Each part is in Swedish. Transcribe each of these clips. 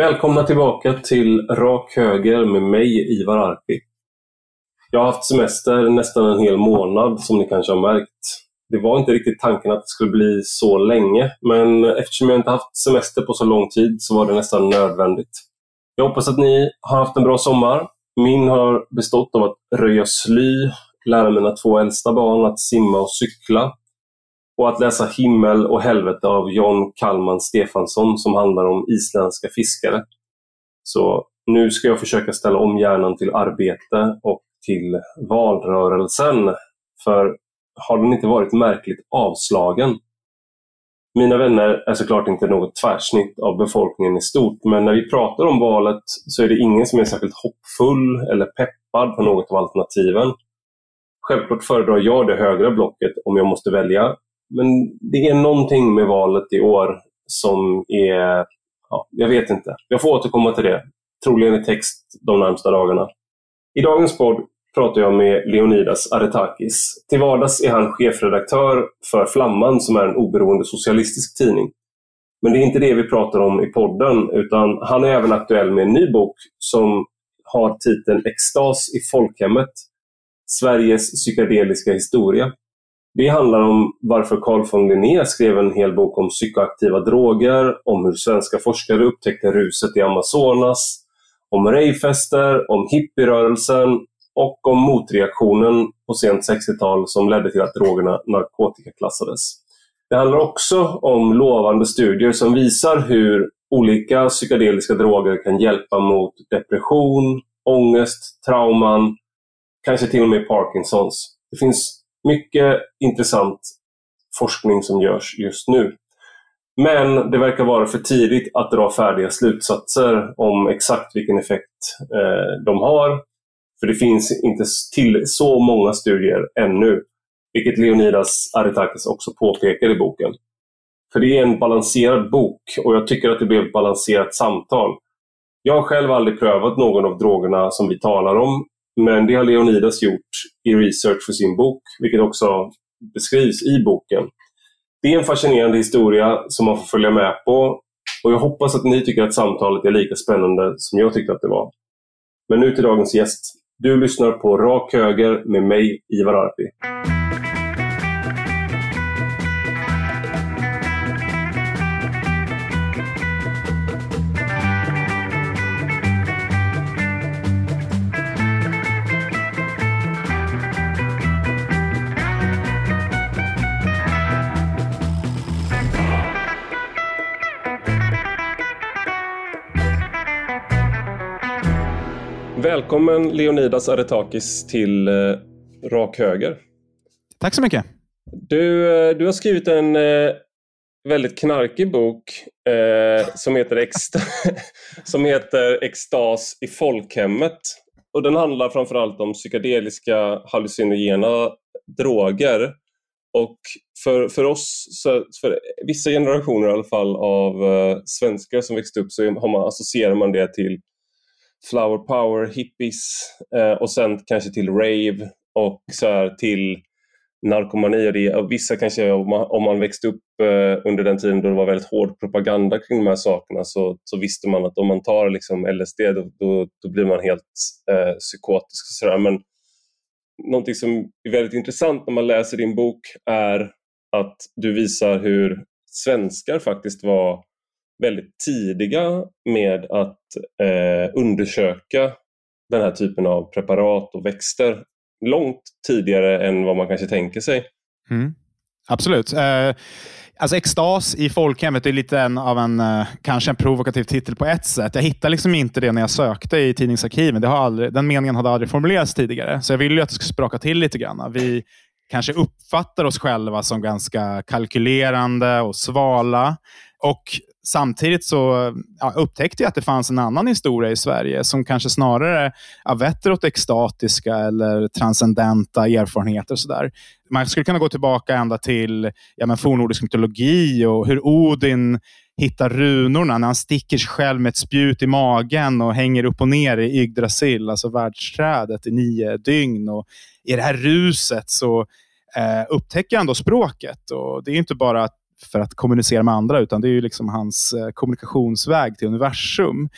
Välkomna tillbaka till Rak Höger med mig, Ivar Arpi. Jag har haft semester nästan en hel månad som ni kanske har märkt. Det var inte riktigt tanken att det skulle bli så länge, men eftersom jag inte haft semester på så lång tid så var det nästan nödvändigt. Jag hoppas att ni har haft en bra sommar. Min har bestått av att röja sly, lära mina två äldsta barn att simma och cykla och att läsa Himmel och helvete av John Kalman Stefansson som handlar om isländska fiskare. Så nu ska jag försöka ställa om hjärnan till arbete och till valrörelsen. För har den inte varit märkligt avslagen? Mina vänner är såklart inte något tvärsnitt av befolkningen i stort, men när vi pratar om valet så är det ingen som är särskilt hoppfull eller peppad på något av alternativen. Självklart föredrar jag det högra blocket om jag måste välja, men det är någonting med valet i år som är... Ja, jag vet inte. Jag får återkomma till det. Troligen i text de närmsta dagarna. I dagens podd pratar jag med Leonidas Aretakis. Till vardags är han chefredaktör för Flamman som är en oberoende socialistisk tidning. Men det är inte det vi pratar om i podden, utan han är även aktuell med en ny bok som har titeln Extas i folkhemmet. Sveriges psykedeliska historia. Det handlar om varför Carl von Linné skrev en hel bok om psykoaktiva droger, om hur svenska forskare upptäckte ruset i Amazonas, om rejfester, om hippierörelsen och om motreaktionen på sent 60-tal som ledde till att drogerna narkotikaklassades. Det handlar också om lovande studier som visar hur olika psykedeliska droger kan hjälpa mot depression, ångest, trauman, kanske till och med Parkinsons. Det finns mycket intressant forskning som görs just nu. Men det verkar vara för tidigt att dra färdiga slutsatser om exakt vilken effekt eh, de har. För det finns inte till så många studier ännu, vilket Leonidas Aretakis också påpekar i boken. För det är en balanserad bok och jag tycker att det blev ett balanserat samtal. Jag har själv aldrig prövat någon av drogerna som vi talar om, men det har Leonidas gjort i research för sin bok, vilket också beskrivs i boken. Det är en fascinerande historia som man får följa med på och jag hoppas att ni tycker att samtalet är lika spännande som jag tyckte att det var. Men nu till dagens gäst. Du lyssnar på Rak Höger med mig, Ivar Arpi. Välkommen Leonidas Aretakis till eh, Rak Höger. Tack så mycket. Du, eh, du har skrivit en eh, väldigt knarkig bok eh, som, heter som heter Extas i folkhemmet. Och den handlar framförallt om psykedeliska hallucinogena droger. Och för, för oss, för vissa generationer i alla fall av uh, svenskar som växte upp så har man, associerar man det till flower power, hippies eh, och sen kanske till rave och så här, till narkomani. Och det, och vissa kanske, om man, om man växte upp eh, under den tiden då det var väldigt hård propaganda kring de här sakerna så, så visste man att om man tar liksom, LSD då, då, då blir man helt eh, psykotisk. Och så där. Men någonting som är väldigt intressant när man läser din bok är att du visar hur svenskar faktiskt var väldigt tidiga med att eh, undersöka den här typen av preparat och växter långt tidigare än vad man kanske tänker sig. Mm. Absolut. Eh, alltså extas i folkhemmet är lite en, av en, eh, kanske en provokativ titel på ett sätt. Jag hittade liksom inte det när jag sökte i tidningsarkiven. Det har aldrig, den meningen hade aldrig formulerats tidigare, så jag ville att det skulle spraka till lite grann. Vi kanske uppfattar oss själva som ganska kalkylerande och svala. Och samtidigt så ja, upptäckte jag att det fanns en annan historia i Sverige som kanske snarare ja, vetter åt extatiska eller transcendenta erfarenheter. Och så där. Man skulle kunna gå tillbaka ända till ja, men fornnordisk mytologi och hur Odin hittar runorna när han sticker sig själv med ett spjut i magen och hänger upp och ner i Yggdrasil, alltså världsträdet, i nio dygn. Och I det här ruset så eh, upptäcker han då språket. Och Det är inte bara att för att kommunicera med andra, utan det är ju liksom hans eh, kommunikationsväg till universum.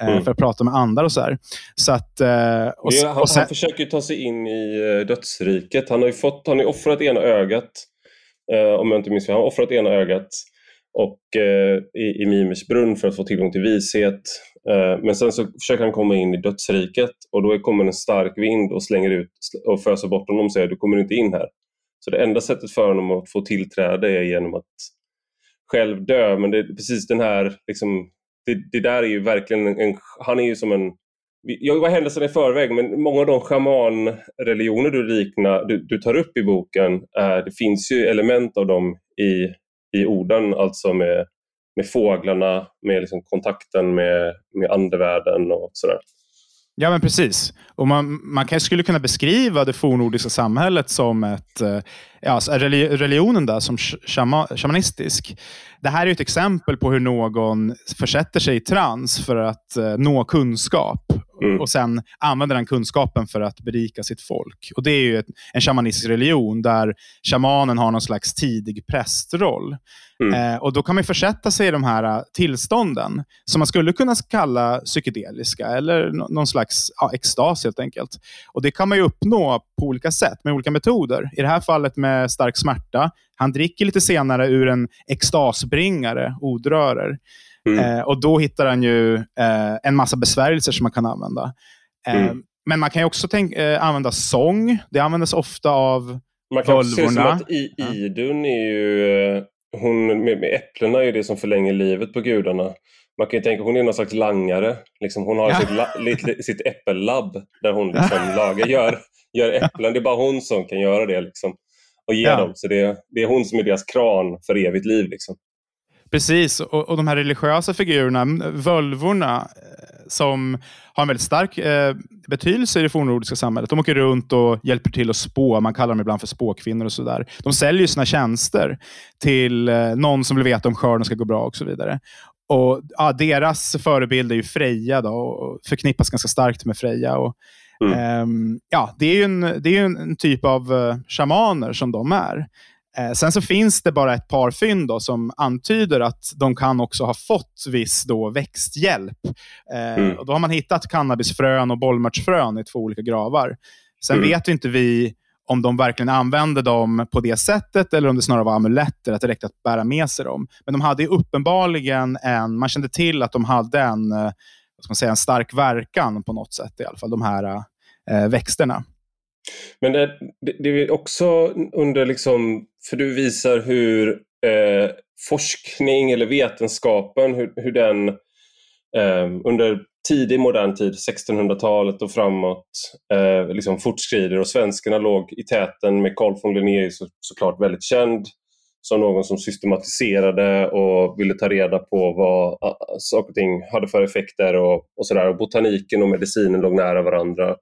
Eh, mm. För att prata med andra och så här. Så att, eh, och, han, och sen... han, försöker ta sig in i dödsriket. Han har ju fått, han har offrat ena ögat, om jag inte minns fel. Han har offrat ena ögat och, i, i Mimers brunn för att få tillgång till vishet. Men sen så försöker han komma in i dödsriket och då kommer en stark vind och slänger ut och föser bort honom och säger du kommer inte in här. Så det enda sättet för honom att få tillträde är genom att själv dö. Men det är precis den här, liksom, det, det där är ju verkligen en, han är ju som en jag var händelserna i förväg, men många av de schamanreligioner du, likna, du, du tar upp i boken, eh, det finns ju element av dem i i orden, alltså med, med fåglarna, med liksom kontakten med, med andevärlden och sådär. Ja, men precis. Och man, man kan, skulle kunna beskriva det fornordiska samhället som ett, eh, ja, alltså, religionen där som shama, shamanistisk. Det här är ett exempel på hur någon försätter sig i trans för att uh, nå kunskap mm. och sen använder den kunskapen för att berika sitt folk. Och Det är ju ett, en shamanistisk religion där shamanen har någon slags tidig prästroll. Mm. Eh, och Då kan man försätta sig i de här uh, tillstånden som man skulle kunna kalla psykedeliska eller någon slags ja, extas helt enkelt. Och Det kan man uppnå på olika sätt med olika metoder. I det här fallet med stark smärta. Han dricker lite senare ur en extasbringare, odrörer. Mm. Eh, och Då hittar han ju eh, en massa besvärjelser som man kan använda. Eh, mm. Men man kan också tänk, eh, använda sång. Det används ofta av man kan se som att I, Idun är ju, eh, hon med, med äpplena är det som förlänger livet på gudarna. Man kan ju tänka hon är någon slags langare. Liksom hon har ja. sitt, la, lit, sitt äppellabb där hon liksom lagar, gör, gör äpplen. Det är bara hon som kan göra det. Liksom, och ge ja. dem. Så det, det är hon som är deras kran för evigt liv. Liksom. Precis, och, och de här religiösa figurerna, völvorna, eh, som har en väldigt stark eh, betydelse i det fornnordiska samhället. De åker runt och hjälper till att spå. Man kallar dem ibland för spåkvinnor och sådär. De säljer sina tjänster till eh, någon som vill veta om skörden ska gå bra och så vidare. Och ja, Deras förebild är ju Freja då, och förknippas ganska starkt med Freja. Och, mm. um, ja, det är ju en, det är en, en typ av uh, shamaner som de är. Eh, sen så finns det bara ett par fynd då, som antyder att de kan också ha fått viss då växthjälp. Eh, mm. och då har man hittat cannabisfrön och bollmörtsfrön i två olika gravar. Sen mm. vet inte vi om de verkligen använde dem på det sättet eller om det snarare var amuletter, att det räckte att bära med sig dem. Men de hade uppenbarligen en, man kände till att de hade en, eh, vad ska man säga, en stark verkan på något sätt i alla fall, de här eh, Eh, växterna. Men det, det, det, är också under, liksom, för du visar hur eh, forskning eller vetenskapen, hur, hur den eh, under tidig modern tid, 1600-talet och framåt, eh, liksom fortskrider och svenskarna låg i täten med Carl von Linné så, såklart väldigt känd som någon som systematiserade och ville ta reda på vad saker och ting hade för effekter och, och sådär. Botaniken och medicinen låg nära varandra.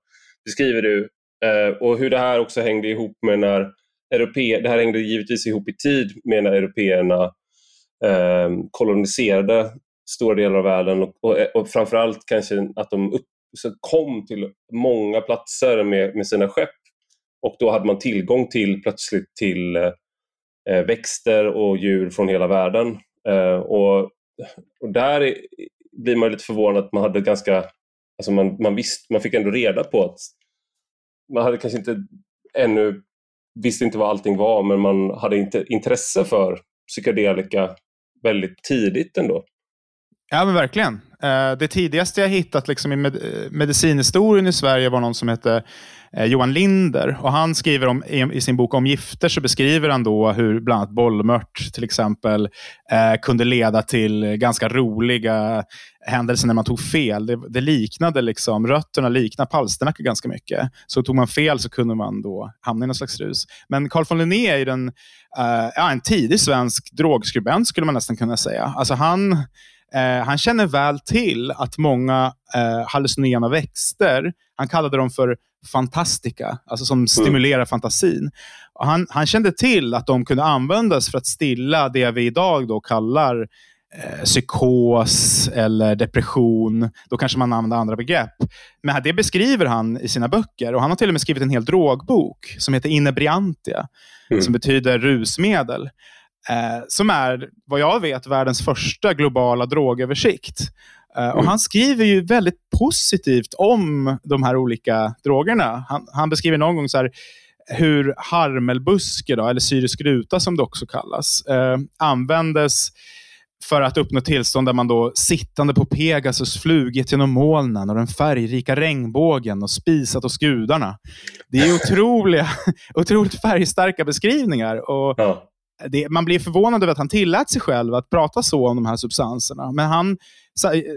Beskriver du Eh, och hur det här också hängde ihop med när europe, det här hängde givetvis ihop i tid med när européerna eh, koloniserade stora delar av världen och, och, eh, och framförallt kanske att de upp, kom till många platser med, med sina skepp och då hade man tillgång till plötsligt till eh, växter och djur från hela världen. Eh, och, och där blir man lite förvånad att man hade ganska, alltså man, man, visst, man fick ändå reda på att man hade kanske inte ännu visste inte vad allting var men man hade inte intresse för psykedelika väldigt tidigt ändå. Ja men verkligen. Eh, det tidigaste jag hittat liksom i eh, medicinhistorien i Sverige var någon som hette eh, Johan Linder. Och han skriver om, i, sin bok om gifter så beskriver han då hur bland annat bollmört till exempel eh, kunde leda till ganska roliga händelser när man tog fel. Det, det liknade liksom, rötterna liknade palsternacka ganska mycket. Så tog man fel så kunde man då hamna i någon slags rus. Men Carl von Linné är den, ja, en tidig svensk drogskribent skulle man nästan kunna säga. Alltså han, uh, han känner väl till att många uh, hallucinogena växter, han kallade dem för fantastika, alltså som mm. stimulerar mm. fantasin. Han, han kände till att de kunde användas för att stilla det vi idag då kallar eh, psykos eller depression. Då kanske man använder andra begrepp. Men det beskriver han i sina böcker. och Han har till och med skrivit en hel drogbok som heter Inebriantia, mm. som betyder rusmedel. Eh, som är, vad jag vet, världens första globala drogöversikt. Eh, och Han skriver ju väldigt positivt om de här olika drogerna. Han, han beskriver någon gång så här, hur harmelbuske, då, eller syrisk ruta som det också kallas, eh, användes för att uppnå tillstånd där man då sittande på Pegasus flugit genom molnen och den färgrika regnbågen och spisat hos gudarna. Det är otroliga, otroligt färgstarka beskrivningar. Och ja. Det, man blir förvånad över att han tillät sig själv att prata så om de här substanserna. Men han,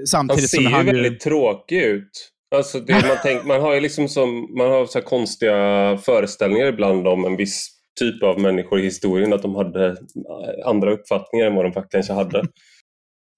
samtidigt han ser som han ju väldigt tråkig ut. Alltså det, man, tänk, man har ju liksom som, man har så konstiga föreställningar ibland om en viss typ av människor i historien, att de hade andra uppfattningar än vad de faktiskt kanske hade.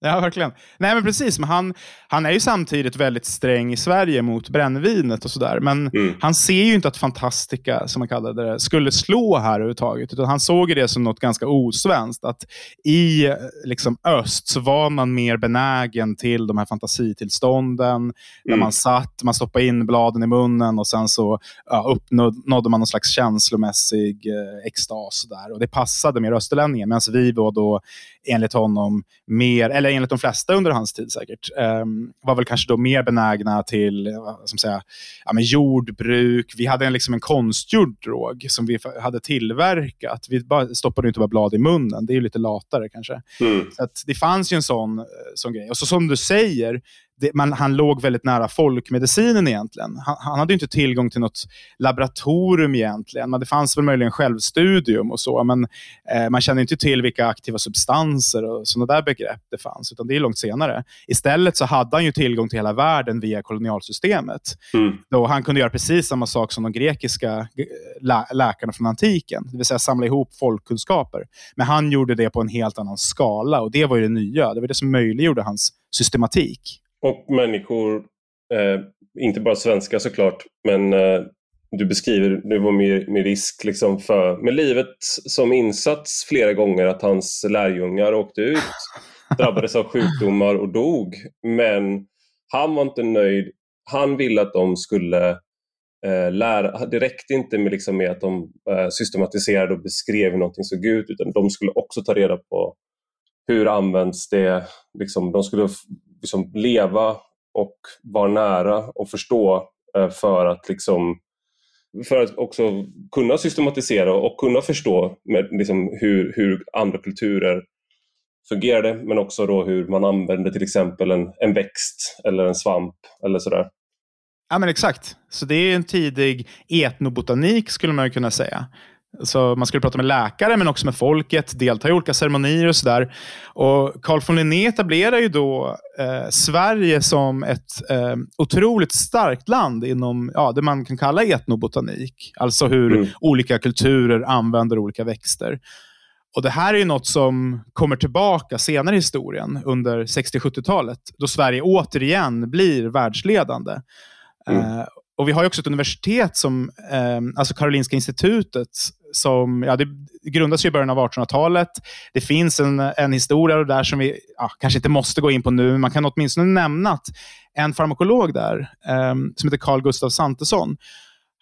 Ja, verkligen. Nej, men precis. Men han, han är ju samtidigt väldigt sträng i Sverige mot brännvinet och sådär. Men mm. han ser ju inte att Fantastica, som man kallade det, skulle slå här överhuvudtaget. Utan han såg det som något ganska osvenskt. Att i liksom, öst så var man mer benägen till de här fantasitillstånden. Mm. Där man satt, man stoppade in bladen i munnen och sen så ja, uppnådde man någon slags känslomässig eh, extas. Där. Och det passade mer österlänningen. Medan vi var då, enligt honom, mer, eller enligt de flesta under hans tid säkert, um, var väl kanske då mer benägna till som säga, ja, men jordbruk. Vi hade en, liksom en konstgjord drog som vi hade tillverkat. Vi bara stoppade inte bara blad i munnen. Det är lite latare kanske. Mm. Så det fanns ju en sån, eh, sån grej. Och så som du säger, det, man, han låg väldigt nära folkmedicinen egentligen. Han, han, hade inte tillgång till något laboratorium egentligen. Men det fanns väl möjligen självstudium och så, men eh, man kände inte till vilka aktiva substanser och sådana där begrepp det fanns, utan det är långt senare. Istället så hade han ju tillgång till hela världen via kolonialsystemet. Mm. Då han kunde göra precis samma sak som de grekiska lä läkarna från antiken, det vill säga samla ihop folkkunskaper. Men han gjorde det på en helt annan skala och det var ju det nya. Det var det som möjliggjorde hans systematik. Och människor, eh, inte bara svenska såklart, men eh, du beskriver, det var med, med risk liksom för, med livet som insats flera gånger att hans lärjungar åkte ut, drabbades av sjukdomar och dog. Men han var inte nöjd. Han ville att de skulle eh, lära, det räckte inte med, liksom, med att de eh, systematiserade och beskrev hur någonting såg ut, utan de skulle också ta reda på hur används det, liksom, de skulle liksom leva och vara nära och förstå eh, för att liksom för att också kunna systematisera och kunna förstå med, liksom, hur, hur andra kulturer fungerade men också då hur man använder till exempel en, en växt eller en svamp eller sådär. Ja men exakt. Så det är en tidig etnobotanik skulle man kunna säga. Så man skulle prata med läkare, men också med folket, delta i olika ceremonier och sådär. Carl von Linné etablerar ju då eh, Sverige som ett eh, otroligt starkt land inom ja, det man kan kalla etnobotanik. Alltså hur mm. olika kulturer använder olika växter. Och Det här är ju något som kommer tillbaka senare i historien, under 60-70-talet, då Sverige återigen blir världsledande. Mm. Eh, och Vi har också ett universitet, som, eh, alltså Karolinska institutet, som ja, det grundas i början av 1800-talet. Det finns en, en historia där som vi ja, kanske inte måste gå in på nu, men man kan åtminstone nämna att en farmakolog där, eh, som heter Carl Gustav Santesson,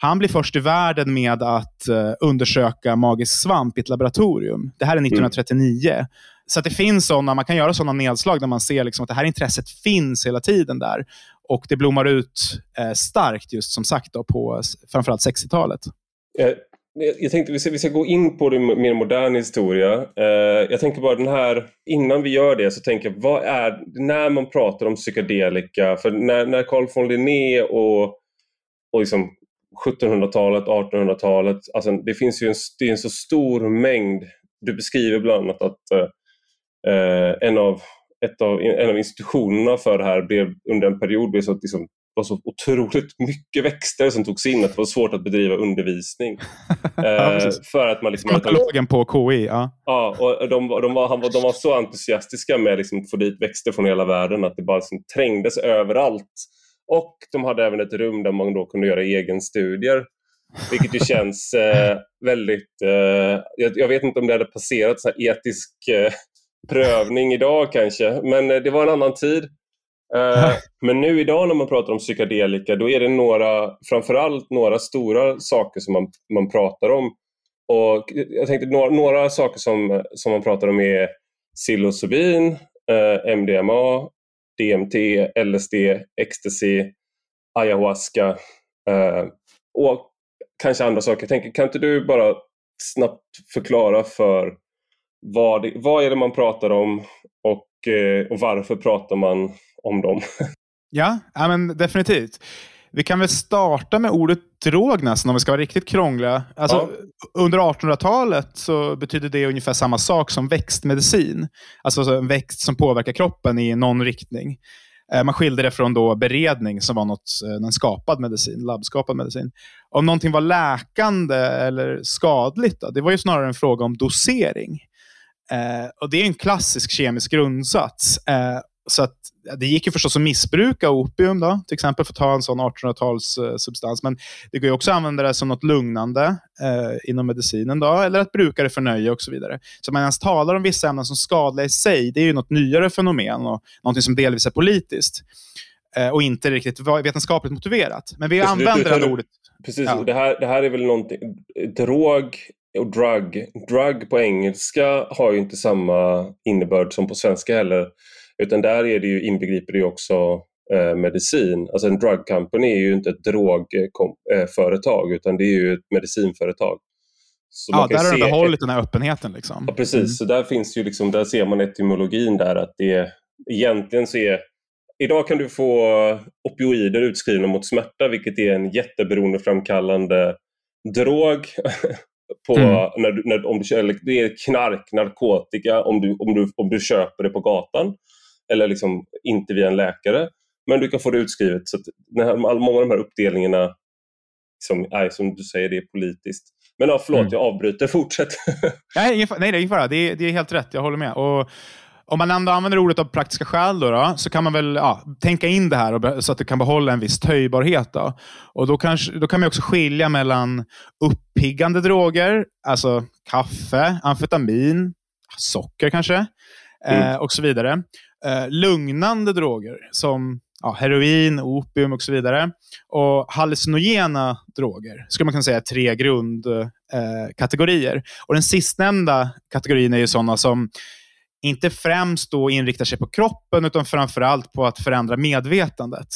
han blir först i världen med att uh, undersöka magisk svamp i ett laboratorium. Det här är 1939. Mm. Så det finns såna, man kan göra sådana nedslag där man ser liksom att det här intresset finns hela tiden där. Och det blommar ut eh, starkt just som sagt då, på framförallt 60-talet. Eh, jag tänkte vi ska, vi ska gå in på det mer moderna historia. Eh, jag tänker bara den här, innan vi gör det så tänker jag, vad är, när man pratar om psykedelika, för när, när Carl von Linné och, och liksom 1700-talet, 1800-talet, alltså det finns ju en, det är en så stor mängd. Du beskriver bland annat att eh, eh en, av, ett av, en av institutionerna för det här blev under en period blev så, liksom, var så otroligt mycket växter som togs in att det var svårt att bedriva undervisning. ja, eh, för att man liksom Psykologen på KI, ja. Ja, och de, de, var, han var, de var så entusiastiska med liksom att få dit växter från hela världen att det bara liksom trängdes överallt. Och de hade även ett rum där man då kunde göra egenstudier. Vilket ju känns eh, väldigt... Eh, jag, jag, vet inte om det hade passerat så etisk eh, prövning idag kanske, men eh, det var en annan tid. Eh, men nu idag när man pratar om psykedelika, då är det några, framförallt några stora saker som man, man pratar om. och jag tänkte några, några saker som, som man pratar om är psilocybin, eh, MDMA, DMT, LSD, ecstasy, ayahuasca och kanske andra saker. Jag tänker, kan inte du bara snabbt förklara för vad, det, vad är det man pratar om och, eh, och varför pratar man om dem? Ja, ja men definitivt. Vi kan väl starta med ordet drog nästan om vi ska vara riktigt krångliga. Alltså, ja. Under 1800-talet så betydde det ungefär samma sak som växtmedicin. Alltså en växt som påverkar kroppen i någon riktning. Eh, man skilde det från då beredning som var något, eh, en skapad medicin, labbskapad medicin. Om någonting var läkande eller skadligt, då, det var ju snarare en fråga om dosering. Eh, och Det är en klassisk kemisk grundsats. Eh, så att, det gick ju förstås att missbruka opium, då, till exempel, för att ta en sån 1800-talssubstans. Men det går ju också att använda det som något lugnande eh, inom medicinen, då, eller att bruka det för nöje och så vidare. Så man ens talar om vissa ämnen som skadliga i sig, det är ju något nyare fenomen och något som delvis är politiskt. Eh, och inte riktigt vetenskapligt motiverat. Men vi precis, använder det ordet. Precis, ja. det, här, det här är väl någonting, drog och drug. Drug på engelska har ju inte samma innebörd som på svenska heller. Utan där är det ju, inbegriper det ju också eh, medicin. Alltså en drug company är ju inte ett drogföretag eh, utan det är ju ett medicinföretag. Så ja, där har de behållit den här öppenheten. Liksom. Ja, precis. Mm. Så där finns ju liksom, där ser man etymologin där att det egentligen så är Idag kan du få opioider utskrivna mot smärta vilket är en jätteberoendeframkallande drog. på, mm. när, när, om du, eller det är knark, narkotika om du, om, du, om du köper det på gatan eller liksom inte via en läkare. Men du kan få det utskrivet. Så här, många av de här uppdelningarna, som, nej, som du säger, det är politiskt. Men ja, förlåt, mm. jag avbryter. Fortsätt. nej, ingen, nej, det är ingen fara. Det är, det är helt rätt. Jag håller med. Och, om man ändå använder ordet av praktiska skäl då, då så kan man väl ja, tänka in det här och, så att det kan behålla en viss töjbarhet. Då. Och då, kanske, då kan man också skilja mellan uppiggande droger, alltså kaffe, amfetamin, socker kanske, mm. eh, och så vidare. Eh, lugnande droger som ja, heroin, opium och så vidare. Och hallucinogena droger skulle man kunna säga är tre grundkategorier. Eh, och den sistnämnda kategorin är ju sådana som inte främst då inriktar sig på kroppen, utan framförallt på att förändra medvetandet.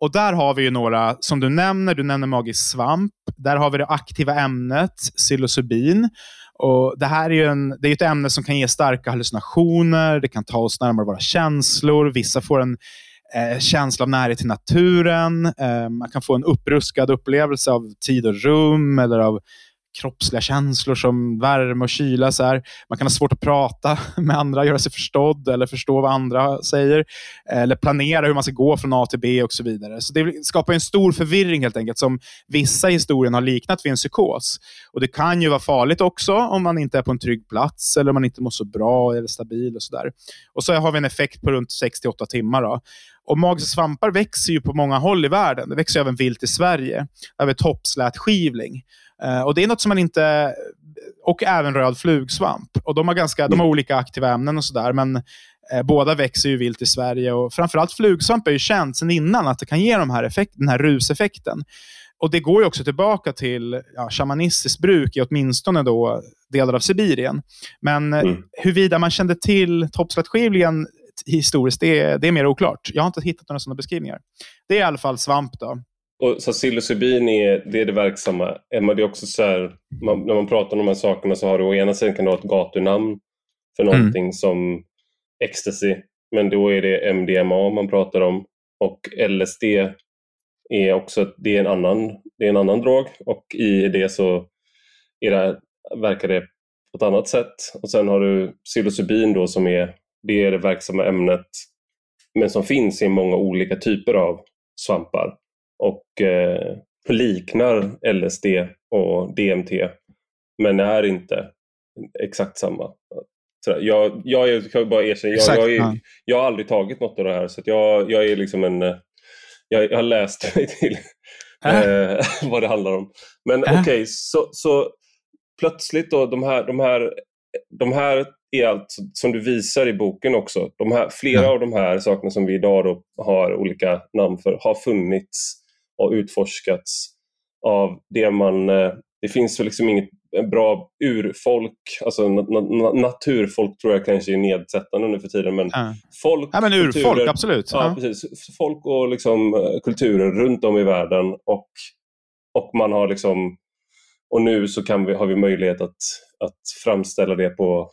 Och Där har vi ju några, som du nämner, du nämner magisk svamp. Där har vi det aktiva ämnet psilocybin. Och det här är ju en, det är ett ämne som kan ge starka hallucinationer, det kan ta oss närmare våra känslor. Vissa får en eh, känsla av närhet till naturen. Eh, man kan få en uppruskad upplevelse av tid och rum eller av kroppsliga känslor som värme och kyla. Så här. Man kan ha svårt att prata med andra, göra sig förstådd eller förstå vad andra säger. Eller planera hur man ska gå från A till B och så vidare. Så Det skapar en stor förvirring helt enkelt som vissa i historien har liknat vid en psykos. Och Det kan ju vara farligt också om man inte är på en trygg plats eller om man inte mår så bra eller stabil. och Så där. Och så har vi en effekt på runt 6-8 timmar. Då. Och magiska svampar växer ju på många håll i världen. Det växer även vilt i Sverige. Där toppslät vi toppslätskivling. Uh, och Det är något som man inte... Och även röd flugsvamp. Och de, har ganska, de har olika aktiva ämnen och sådär, men eh, båda växer ju vilt i Sverige. Och framförallt flugsvamp är ju känt sedan innan att det kan ge de här effekt, den här ruseffekten. Och Det går ju också tillbaka till ja, shamanistiskt bruk i åtminstone då delar av Sibirien. Men eh, mm. huruvida man kände till toppslätskivlingen historiskt, det är, det är mer oklart. Jag har inte hittat några sådana beskrivningar. Det är i alla fall svamp. då. Och psilocybin är det, är det verksamma. Det är också så här, man, när man pratar om de här sakerna så har du å ena sidan kan du ha ett gatunamn för mm. någonting mm. som ecstasy, men då är det MDMA man pratar om. Och LSD är också det är en annan, det är en annan drog och i det så är det, verkar det på ett annat sätt. Och sen har du psilocybin då som är det, är det verksamma ämnet men som finns i många olika typer av svampar och eh, liknar LSD och DMT men är inte exakt samma. Jag, jag, jag kan bara erkänna, jag, jag, är, jag, har aldrig tagit något av det här så jag, jag är liksom en... Jag, jag har läst mig till äh. eh, vad det handlar om. Men äh. okej, okay, så, så plötsligt då de här, de här, de här är allt som du visar i boken också. De här, flera ja. av de här sakerna som vi idag har olika namn för har funnits och utforskats av det man... Eh, det finns liksom inget en bra urfolk, alltså na, na, naturfolk tror jag kanske är nedsättande nu för tiden, men Ja. folk, Ja, men urfolk, kulturer- absolut. Ja, Ja. precis. Folk och liksom, eh, kulturer runt om i världen och, och man har liksom och nu så kan vi, har vi möjlighet att, att framställa det på,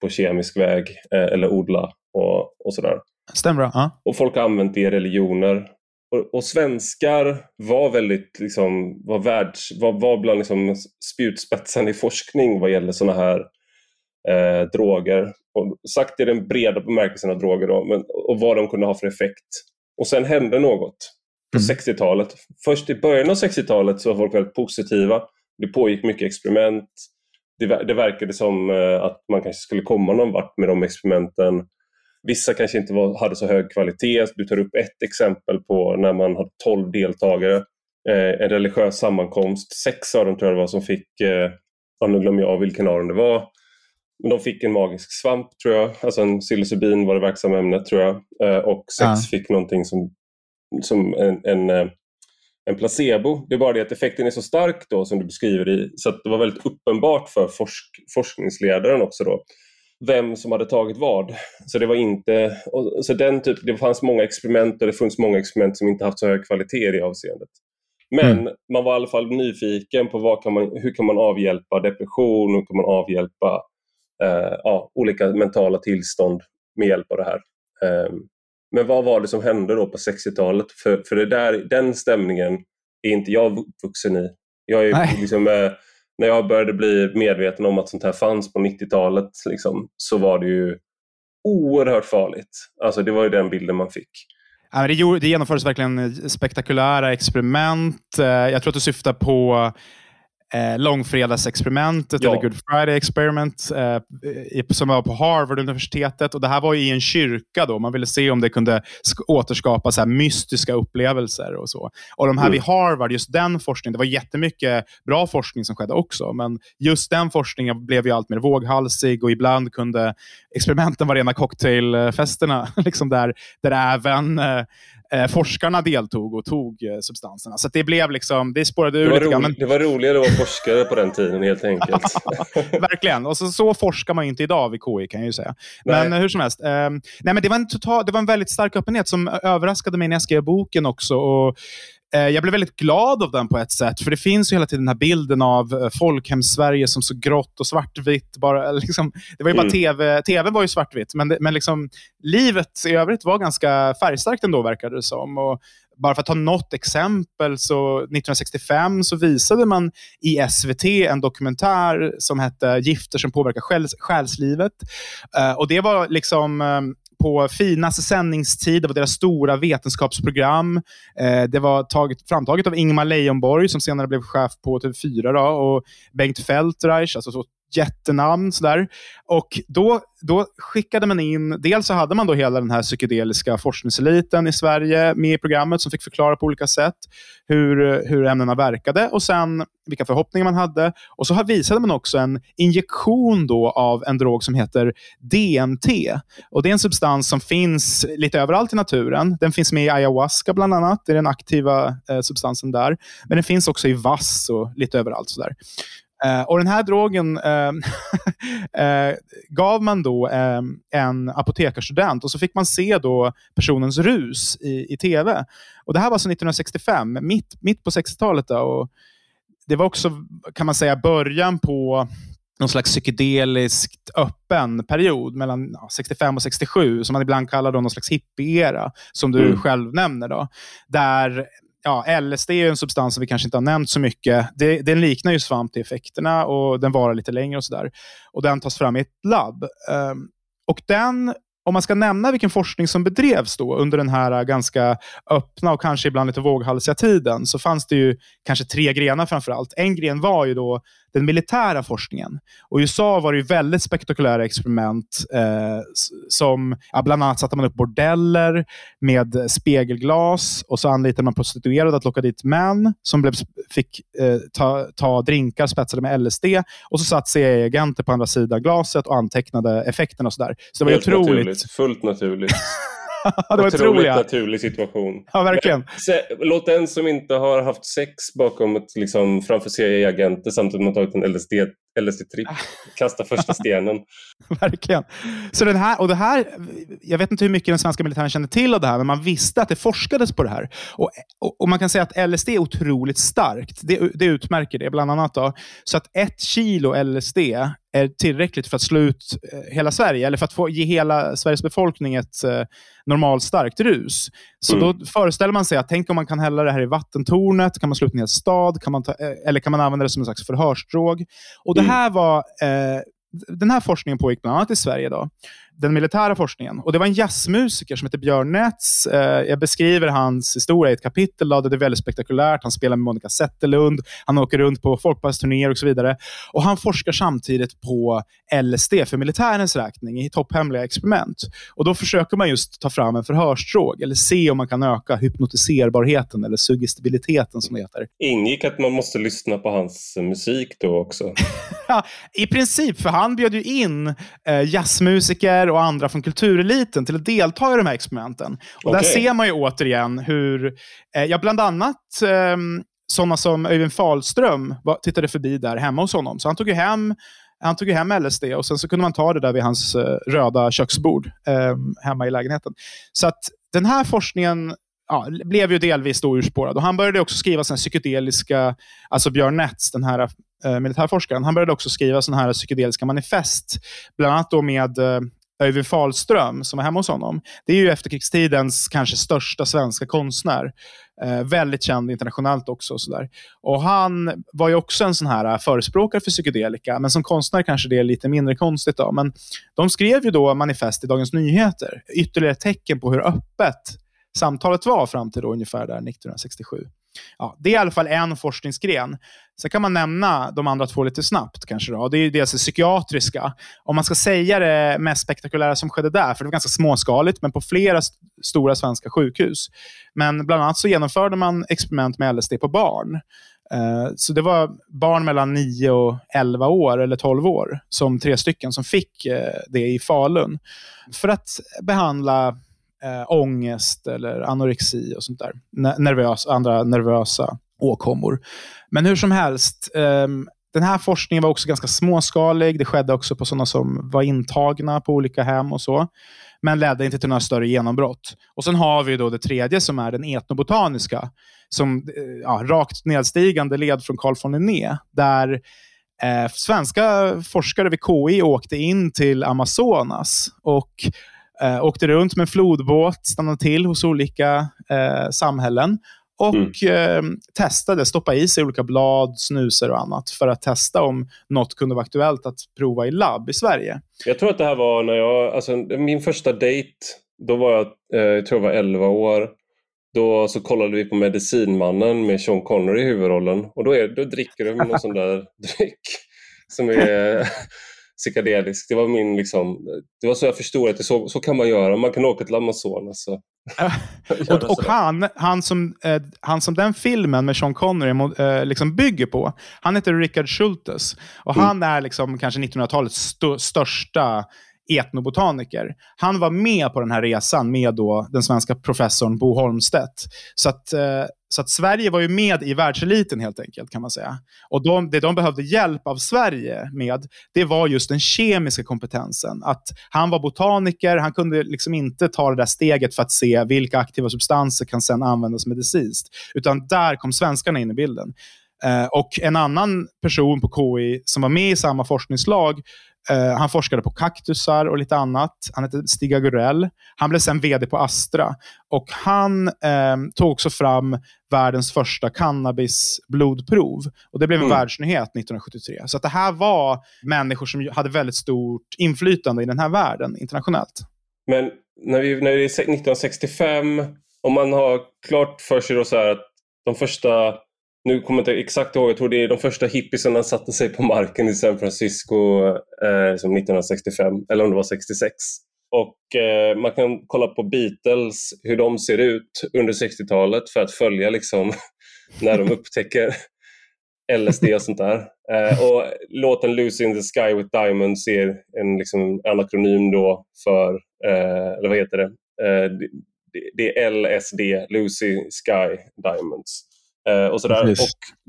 på kemisk väg eh, eller odla och, och sådär. Stämmer bra. Ja. Och folk har använt det i religioner. Och, och svenskar var väldigt liksom, var, världs, var, var bland liksom spjutspetsen i forskning vad gäller sådana här eh, droger. Och sagt i den breda bemärkelsen av droger då, men, och vad de kunde ha för effekt. Och sen hände något på Mm. 60-talet. Först i början av 60-talet så var folk väldigt positiva. Det pågick mycket experiment. Det, det verkade som eh, att man kanske skulle komma någon vart med de experimenten. Vissa kanske inte var, hade så hög kvalitet. Du tar upp ett exempel på när man hade 12 deltagare. Eh, en religiös sammankomst. Sex av dem tror jag det var som fick, eh, ja, nu glömmer jag vilken av dem det var. Men de fick en magisk svamp tror jag. Alltså en psilocybin var det verksamma ämnet tror jag. Eh, och sex Ja. fick någonting som, som en, en, eh, en placebo. Det är bara det att effekten är så stark då som du beskriver i, så att det var väldigt uppenbart för forsk, forskningsledaren också då vem som hade tagit vad. Så det var inte, så den typ, det fanns många experiment och det fanns många experiment som inte haft så hög kvalitet i det avseendet. Men Mm. man var i alla fall nyfiken på vad kan man, hur kan man avhjälpa depression, hur kan man avhjälpa eh, ja, olika mentala tillstånd med hjälp av det här. Eh, men vad var det som hände då på 60-talet? För, för det där, den stämningen är inte jag uppvuxen i. Jag är liksom, eh, när jag började bli medveten om att sånt här fanns på 90-talet liksom, så var det ju oerhört farligt. Alltså det var ju den bilden man fick. Ja, det, det genomfördes verkligen spektakulära experiment. Eh, jag tror att du syftar på eh, långfredagsexperimentet, Ja. eller Good Friday experiment, eh, som var på Harvard-universitetet. Och Det här var i en kyrka. då. Man ville se om det kunde sk- återskapa så mystiska upplevelser. och så. Och de här Mm. vid Harvard, just den forskningen, det var jättemycket bra forskning som skedde också, men just den forskningen blev ju allt mer våghalsig och ibland kunde experimenten vara rena cocktailfesterna, liksom där, där även eh, eh, forskarna deltog och tog eh, substanserna. Så det blev liksom, det spårade Det ur var, lite grann. roligt, det var roligare att vara forskare på den tiden helt enkelt. Men, verkligen. Och så, så forskar man ju inte idag vid KI kan jag ju säga. Men Nej. eh, hur som helst. Eh, nej, men det, var en total, det var en väldigt stark öppenhet som överraskade mig när jag skrev boken också. Och, jag blev väldigt glad av den på ett sätt, för det finns ju hela tiden den här bilden av eh, folkhems-Sverige som så grått och svartvitt. Bara, liksom, det var ju bara Mm. TV, TV var ju svartvitt, men, det, men liksom, livet i övrigt var ganska färgstarkt ändå, verkade det som. Och bara för att ta något exempel, så 1965 så visade man i SVT en dokumentär som hette Gifter som påverkar själs, själslivet. Eh, och Det var liksom eh, på finaste sändningstid, det var deras stora vetenskapsprogram. Eh, det var taget, framtaget av Ingmar Leijonborg som senare blev chef på TV4 då, och Bengt Feldreich, alltså så jättenamn. Sådär. Och då, då skickade man in, dels så hade man då hela den här psykedeliska forskningseliten i Sverige med i programmet som fick förklara på olika sätt hur, hur ämnena verkade och sen vilka förhoppningar man hade. Och så visade man också en injektion då av en drog som heter DMT. Och Det är en substans som finns lite överallt i naturen. Den finns med i ayahuasca bland annat. Det är den aktiva eh, substansen där. Men den finns också i vass och lite överallt. Sådär. Eh, och Den här drogen eh, eh, gav man då en apotekarstudent och så fick man se då personens rus i, i tv. Och Det här var alltså 1965, mitt, mitt på 60-talet. då, Och det var också, kan man säga, början på någon slags psykedeliskt öppen period mellan ja, 65 och 67, som man ibland kallar då någon slags hippie-era, som du Mm. själv nämner. Då, där ja, LSD är en substans som vi kanske inte har nämnt så mycket. Det, den liknar ju svamp till effekterna och den varar lite längre och sådär. Och den tas fram i ett labb. Um, och den, om man ska nämna vilken forskning som bedrevs då under den här ganska öppna och kanske ibland lite våghalsiga tiden, så fanns det ju kanske tre grenar framför allt. En gren var ju då den militära forskningen. Och I USA var det ju väldigt spektakulära experiment. Eh, som, ja, bland annat satte man upp bordeller med spegelglas och så anlitade man prostituerade att locka dit män som blev, fick eh, ta, ta drinkar spetsade med LSD. Och så satt CIA-agenter på andra sidan glaset och antecknade effekterna. Och så, där. så det var Helt otroligt naturligt, fullt naturligt. det var otroligt naturlig situation. Ja, verkligen. Låt den som inte har haft sex bakom ett, liksom, framför CIA-agenter samtidigt som man tagit en LSD, LSD-tripp kasta första stenen. verkligen. Så den här, och det här, jag vet inte hur mycket den svenska militären kände till av det här, men man visste att det forskades på det här. Och, och, och man kan säga att LSD är otroligt starkt. Det, det utmärker det, bland annat. Då. Så att ett kilo LSD är tillräckligt för att slå ut eh, hela Sverige, eller för att få, ge hela Sveriges befolkning ett eh, normalstarkt rus. Så mm. då föreställer man sig att tänk om man kan hälla det här i vattentornet, kan man slå ut en hel stad, kan man ta, eh, eller kan man använda det som en slags förhörsdrog. Och det mm. här var eh, den här forskningen pågick bland annat i Sverige. Då den militära forskningen. Och Det var en jazzmusiker som heter Björn Nets. Eh, jag beskriver hans historia i ett kapitel. Då, det är väldigt spektakulärt. Han spelar med Monica Zetterlund, han åker runt på folkparksturnéer och så vidare. Och Han forskar samtidigt på LSD för militärens räkning i topphemliga experiment. Och Då försöker man just ta fram en förhörsdrog eller se om man kan öka hypnotiserbarheten eller suggestibiliteten som det heter. Ingick att man måste lyssna på hans musik då också? I princip, för han bjöd ju in eh, jazzmusiker och andra från kultureliten till att delta i de här experimenten. Och okay. Där ser man ju återigen hur, eh, ja, bland annat eh, sådana som Öyvind Fahlström var, tittade förbi där hemma hos honom. Så han tog ju hem han tog hem LSD och sen så kunde man ta det där vid hans eh, röda köksbord eh, hemma i lägenheten. Så att den här forskningen ja, blev ju delvis då urspårad. Och han började också skriva såna psykedeliska, alltså Björn Netz, den här eh, militärforskaren, han började också skriva såna här psykedeliska manifest. Bland annat då med eh, Öyvind Fahlström som var hemma hos honom. Det är ju efterkrigstidens kanske största svenska konstnär. Eh, väldigt känd internationellt också. Och, så och Han var ju också en sån här eh, förespråkare för psykedelika, men som konstnär kanske det är lite mindre konstigt. Då. Men de skrev ju då manifest i Dagens Nyheter. Ytterligare tecken på hur öppet samtalet var fram till då ungefär där 1967. Ja, det är i alla fall en forskningsgren. Sen kan man nämna de andra två lite snabbt. kanske då. Det är dels det psykiatriska. Om man ska säga det mest spektakulära som skedde där, för det var ganska småskaligt, men på flera st stora svenska sjukhus. Men bland annat så genomförde man experiment med LSD på barn. Eh, så det var barn mellan 9 och 11 år, eller 12 år, som tre stycken som fick eh, det i Falun. För att behandla eh, ångest eller anorexi och sånt där. Nervös, andra nervösa åkommor. Men hur som helst, eh, den här forskningen var också ganska småskalig. Det skedde också på sådana som var intagna på olika hem och så. Men ledde inte till några större genombrott. Och Sen har vi då det tredje som är den etnobotaniska. Som eh, ja, rakt nedstigande led från Carl von Linné. Där eh, svenska forskare vid KI åkte in till Amazonas och Eh, åkte runt med flodbåt, stannade till hos olika eh, samhällen och mm. eh, testade, stoppa i sig olika blad, snusor och annat för att testa om något kunde vara aktuellt att prova i labb i Sverige. Jag tror att det här var när jag, alltså min första dejt, då var jag, eh, jag tror jag var 11 år. Då så kollade vi på Medicinmannen med Sean Connery i huvudrollen och då, är, då dricker de någon sån där dryck som är psykedelisk. Det var min liksom, det var så jag förstod att det så, så kan man göra. Man kan åka till Amazonas. Så. och, och han, han, som, eh, han som den filmen med Sean Connery eh, liksom bygger på, han heter Richard Schultes. Och mm. Han är liksom kanske 1900-talets st största etnobotaniker. Han var med på den här resan med då den svenska professorn Bo Holmstedt. Så att, eh, så att Sverige var ju med i världseliten helt enkelt kan man säga. Och de, det de behövde hjälp av Sverige med, det var just den kemiska kompetensen. Att han var botaniker, han kunde liksom inte ta det där steget för att se vilka aktiva substanser kan sedan användas medicinskt. Utan där kom svenskarna in i bilden. Uh, och en annan person på KI som var med i samma forskningslag Uh, han forskade på kaktusar och lite annat. Han hette Stig Agurell. Han blev sen vd på Astra. Och Han uh, tog också fram världens första cannabisblodprov. Och Det blev en mm. världsnyhet 1973. Så det här var människor som hade väldigt stort inflytande i den här världen internationellt. Men när, vi, när det är 1965, om man har klart för sig då så att de första nu kommer jag inte exakt ihåg, jag tror det är de första hippiesarna satte sig på marken i San Francisco eh, 1965, eller om det var 66. Och eh, Man kan kolla på Beatles, hur de ser ut under 60-talet för att följa liksom, när de upptäcker LSD och sånt där. Eh, och Låten Lucy in the Sky with Diamonds är en liksom, anakronym då för, eh, eller vad heter det, Eh, det, det, är LSD, Lucy Sky Diamonds. Eh, och, sådär. och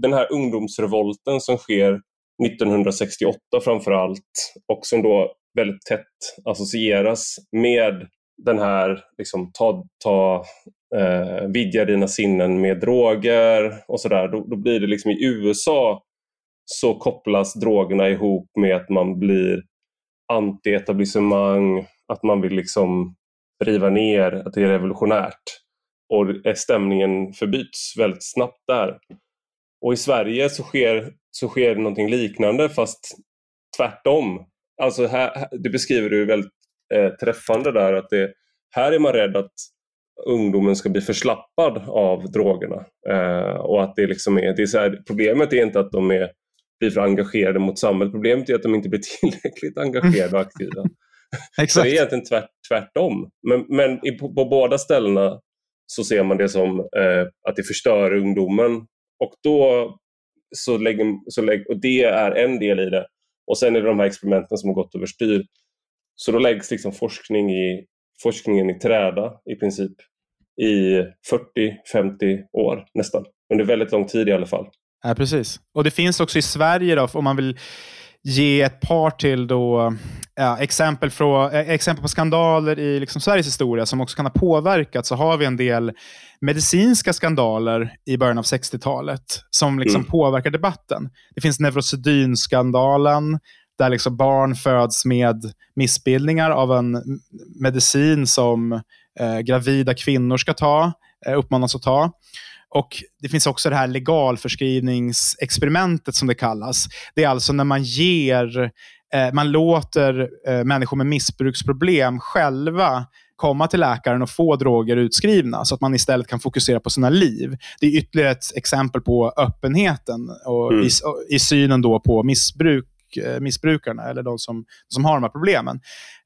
Den här ungdomsrevolten som sker 1968 framför allt och som då väldigt tätt associeras med den här, liksom, ta, ta eh, vidga dina sinnen med droger och sådär. Då, då blir det liksom i USA så kopplas drogerna ihop med att man blir anti-etablissemang, att man vill liksom riva ner, att det är revolutionärt. Och stämningen förbyts väldigt snabbt där. Och i Sverige så sker, så sker någonting liknande fast tvärtom. Alltså här, det beskriver du väldigt eh, träffande där att det, här är man rädd att ungdomen ska bli förslappad av drogerna. Eh, och att det liksom är, det är så här, problemet är inte att de är, blir för engagerade mot samhället, problemet är att de inte blir tillräckligt engagerade och aktiva. Exakt. Så det är egentligen tvärt, tvärtom. Men, men på, på, båda ställena så ser man det som eh, att det förstör ungdomen. Och då så lägger, så lägger, och det är en del i det. Och sen är det de här experimenten som har gått överstyr. Så då läggs liksom forskning i, forskningen i träda i princip i 40-50 år nästan. Under väldigt lång tid i alla fall. Ja, precis. Och det finns också i Sverige, då, om man vill ge ett par till då, ja, exempel, från, eh, exempel på skandaler i liksom Sveriges historia som också kan ha påverkat, så har vi en del medicinska skandaler i början av 60-talet som liksom mm. påverkar debatten. Det finns neurosedynskandalen, där liksom barn föds med missbildningar av en medicin som eh, gravida kvinnor ska ta, eh, uppmanas att ta. Och Det finns också det här legalförskrivningsexperimentet som det kallas. Det är alltså när man ger, eh, man låter eh, människor med missbruksproblem själva komma till läkaren och få droger utskrivna så att man istället kan fokusera på sina liv. Det är ytterligare ett exempel på öppenheten och mm. i, i, synen då på missbruk missbrukarna eller de som, som har de här problemen.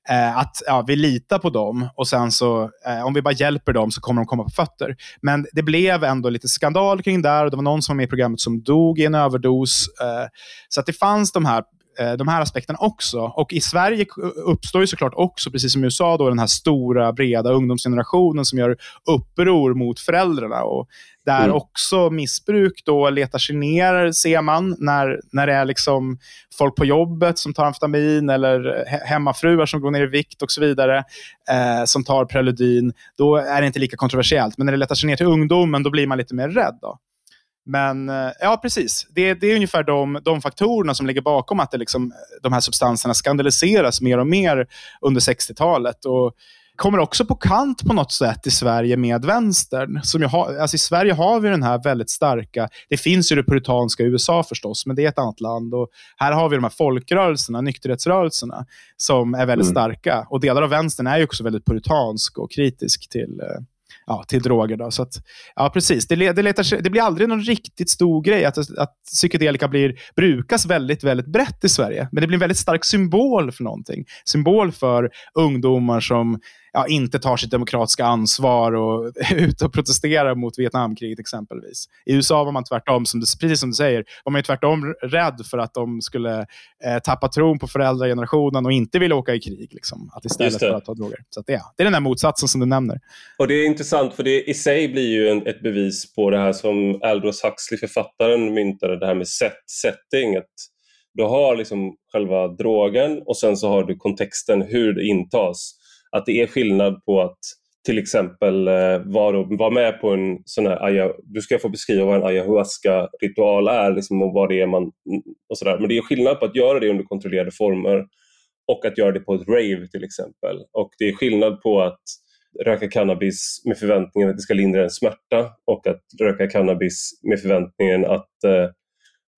Eh, att ja, vi litar på dem och sen så, eh, om vi bara hjälper dem så kommer de komma på fötter. Men det blev ändå lite skandal kring det och det var någon som var med i programmet som dog i en överdos. Eh, så att det fanns de här eh, de här aspekterna också. Och i Sverige uppstår ju såklart också, precis som i USA, då, den här stora, breda ungdomsgenerationen som gör uppror mot föräldrarna. Och där mm. också missbruk då letar sig ner, ser man, när, när det är liksom folk på jobbet som tar amfetamin eller hemmafruar som går ner i vikt och så vidare, eh, som tar preludin. Då är det inte lika kontroversiellt. Men när det letar sig ner till ungdomen, då blir man lite mer rädd. Då. Men eh, ja, precis. Det, det är ungefär de, de, faktorerna som ligger bakom att det liksom, de här substanserna skandaliseras mer och mer under 60-talet. Och kommer också på kant på något sätt i Sverige med vänstern. Som har, alltså I Sverige har vi den här väldigt starka, det finns ju det puritanska USA förstås, men det är ett annat land. Och här har vi de här folkrörelserna, nykterhetsrörelserna, som är väldigt mm. starka. Och delar av vänstern är ju också väldigt puritansk och kritisk till, eh, ja, till droger. Då. Så att, ja, precis. Det, det, letar, det blir aldrig någon riktigt stor grej att, att psykedelika blir, brukas väldigt, väldigt brett i Sverige. Men det blir en väldigt stark symbol för någonting. Symbol för ungdomar som ja, inte tar sitt demokratiska ansvar och är ute och protesterar mot Vietnamkriget exempelvis. I USA var man tvärtom, som du, precis som du säger, var man tvärtom rädd för att de skulle eh, tappa tron på föräldragenerationen och inte vilja åka i krig. Liksom, att istället för att ta droger. Så ja, det är den här motsatsen som du nämner. Och Det är intressant, för det i sig blir ju en, ett bevis på det här som Aldous Huxley, författaren, myntade, det här med set, setting. Att du har liksom själva drogen och sen så har du kontexten, hur det intas att det är skillnad på att till exempel eh, vara, med på en sån här, du ska få beskriva vad en ayahuasca-ritual är liksom, och vad det är man, och sådär. Men det är skillnad på att göra det under kontrollerade former och att göra det på ett rave till exempel. Och det är skillnad på att röka cannabis med förväntningen att det ska lindra en smärta och att röka cannabis med förväntningen att, eh,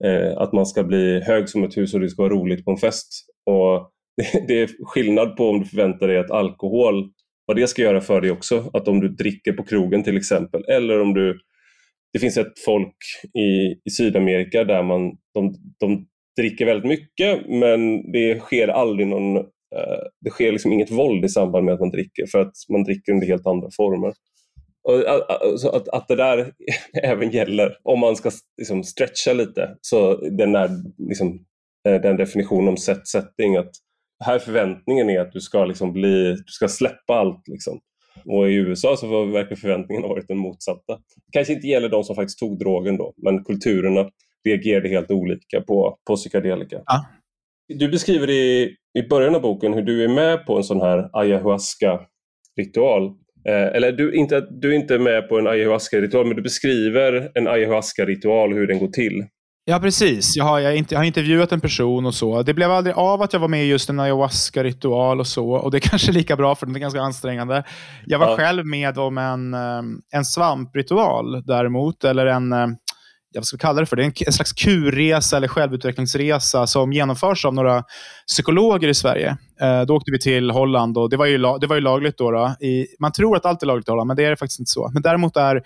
eh att man ska bli hög som ett hus och det ska vara roligt på en fest. Och det är skillnad på om du förväntar dig att alkohol, vad det ska göra för dig också. Att om du dricker på krogen till exempel, eller om du... Det finns ett folk i, i Sydamerika där man, de, de dricker väldigt mycket men det sker aldrig någon... Eh, det sker liksom inget våld i samband med att man dricker för att man dricker under helt andra former. Och att, att, att det där även gäller om man ska liksom stretcha lite, så den, där, liksom, eh, den definitionen om set setting, att här förväntningen är att du ska, liksom bli, du ska släppa allt. Liksom. Och i USA så var verkligen förväntningarna varit den motsatta. Kanske inte gäller de som faktiskt tog drogen då, men kulturerna reagerade helt olika på, på psykedelika. Ja. Du beskriver i, i början av boken hur du är med på en sån här ayahuasca-ritual. Eh, eller du, inte, du är inte med på en ayahuasca-ritual, men du beskriver en ayahuasca-ritual hur den går till. Ja, precis. Jag har, jag, inte, jag har intervjuat en person och så. Det blev aldrig av att jag var med i just en ayahuasca-ritual och så. Och det är kanske lika bra, för den är ganska ansträngande. Jag var ja. själv med om en, eh, en svampritual däremot, eller en eh, vad ska vi kalla det för? Det är en, en slags kurresa eller självutvecklingsresa som genomförs av några psykologer i Sverige. Eh, då åkte vi till Holland och det var ju, det var ju lagligt då. då i, man tror att allt är lagligt i Holland, men det är det faktiskt inte så. Men däremot är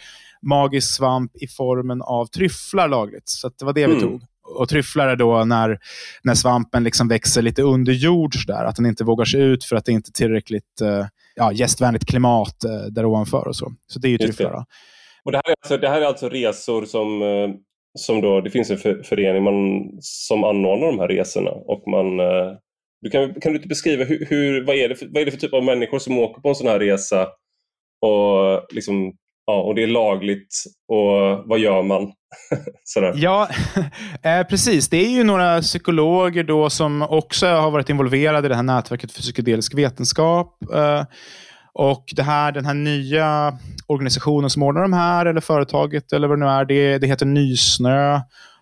magisk svamp i formen av tryfflar lagligt. Så det var det mm. vi tog. Och tryfflar är då när, när svampen liksom växer lite under jord, där, att den inte vågar sig ut för att det inte är tillräckligt uh, ja, gästvänligt klimat uh, där ovanför. Och så. så det är ju tryfflar. Och det, här är alltså, det här är alltså resor som, eh, som då, det finns en för, förening man, som anordnar de här resorna. Och man, du kan, kan du inte beskriva hur, hur, vad, är det för, vad är det för typ av människor som åker på en sån här resa och liksom Ja, och det är lagligt. Och vad gör man? ja, eh, precis. Det är ju några psykologer då som också har varit involverade i det här nätverket för psykedelisk vetenskap. Eh, och det här, den här nya organisationen som ordnar de här, eller företaget, eller vad det nu är, det, det heter Nysnö.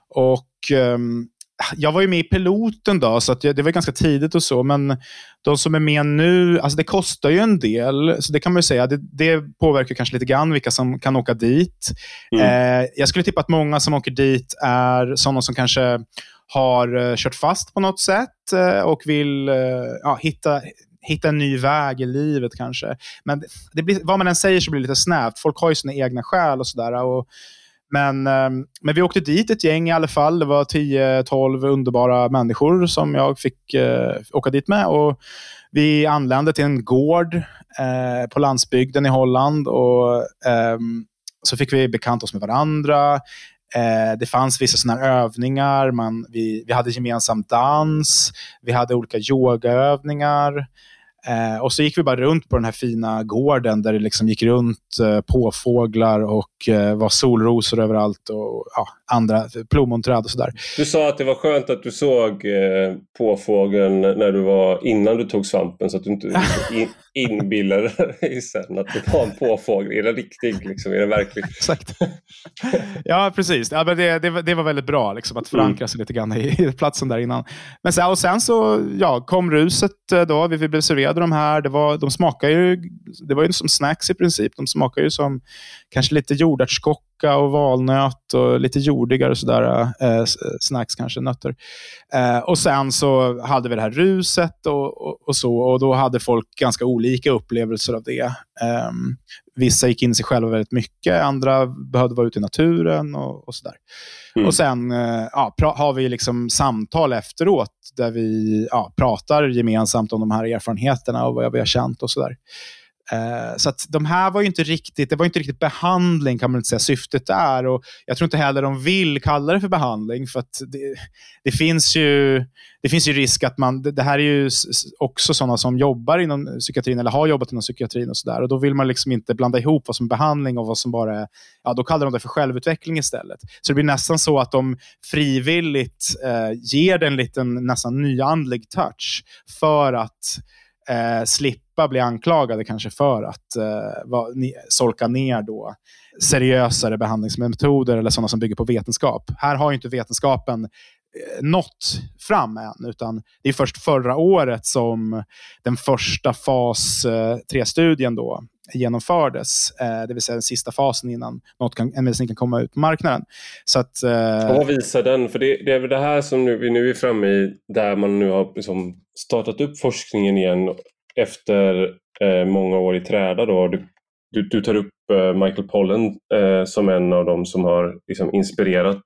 Och um, jag var ju med i piloten då, så det var ganska tidigt och så, men de som är med nu, alltså det kostar ju en del, så det kan man ju säga, det, det påverkar kanske lite grann vilka som kan åka dit. Mm. Eh, jag skulle tippa att många som åker dit är sådana som kanske har uh, kört fast på något sätt uh, och vill uh, ja, hitta, hitta en ny väg i livet kanske. Men det blir, vad man än säger så blir det lite snävt. Folk har ju sina egna skäl och sådär. Men, eh, men vi åkte dit ett gäng i alla fall. Det var 10-12 underbara människor som jag fick eh, åka dit med. Och vi anlände till en gård eh, på landsbygden i Holland. Och, eh, så fick vi bekanta oss med varandra. Eh, det fanns vissa såna övningar. Man, vi, vi hade gemensam dans. Vi hade olika yogaövningar. Eh, och så gick vi bara runt på den här fina gården där det liksom gick runt eh, påfåglar och eh, var solrosor överallt och ja, andra plommonträd och sådär. Du sa att det var skönt att du såg eh, påfågeln när du var innan du tog svampen så att du inte in, inbillade dig sen att det var en påfågel. Är den riktig? Liksom? Är den verklig? Exakt. Ja, precis. Ja, men det, det, det var väldigt bra liksom, att förankra mm. sig lite grann i, i platsen där innan. Men sen, och sen så ja, kom ruset eh, då. Vi, vi blev serverade de här. Det, var, de smakar ju, det var ju som snacks i princip. De smakar ju som kanske lite jordärtskocka och valnöt och lite jordigare sådär, eh, snacks, kanske nötter. Eh, och Sen så hade vi det här ruset och, och, och, så och då hade folk ganska olika upplevelser av det. Eh, vissa gick in i sig själva väldigt mycket, andra behövde vara ute i naturen och, och sådär. Mm. Och Sen eh, ja, har vi liksom samtal efteråt där vi ja, pratar gemensamt om de här erfarenheterna och vad vi har känt och sådär. Eh, Eh, så att de här var ju inte riktigt, det var inte riktigt behandling kan man inte säga syftet är. Och jag tror inte heller de vill kalla det för behandling. För att det, det finns, ju, det finns ju risk att man, det, det här är ju också sådana som jobbar inom psykiatrin eller har jobbat inom psykiatrin och sådär. Och då vill man liksom inte blanda ihop vad som är behandling och vad som bara är, ja då kallar de det för självutveckling istället. Så det blir nästan så att de frivilligt eh, ger den en liten nästan nyandlig touch för att eh, slippa bli anklagade kanske för att eh, va, ni, solka ner då seriösare behandlingsmetoder eller sådana som bygger på vetenskap. Här har inte vetenskapen eh, nått fram än, utan det är först förra året som den första fas eh, 3-studien då genomfördes, eh, det vill säga den sista fasen innan något kan, en medicin kan komma ut på marknaden. Så att, eh... Vad visar den? För det, det, är väl det här som nu, vi nu är framme i, där man nu har liksom startat upp forskningen igen efter eh, många år i träda. Då. Du, du, du tar upp eh, Michael Pollen eh, som en av dem som har liksom, inspirerat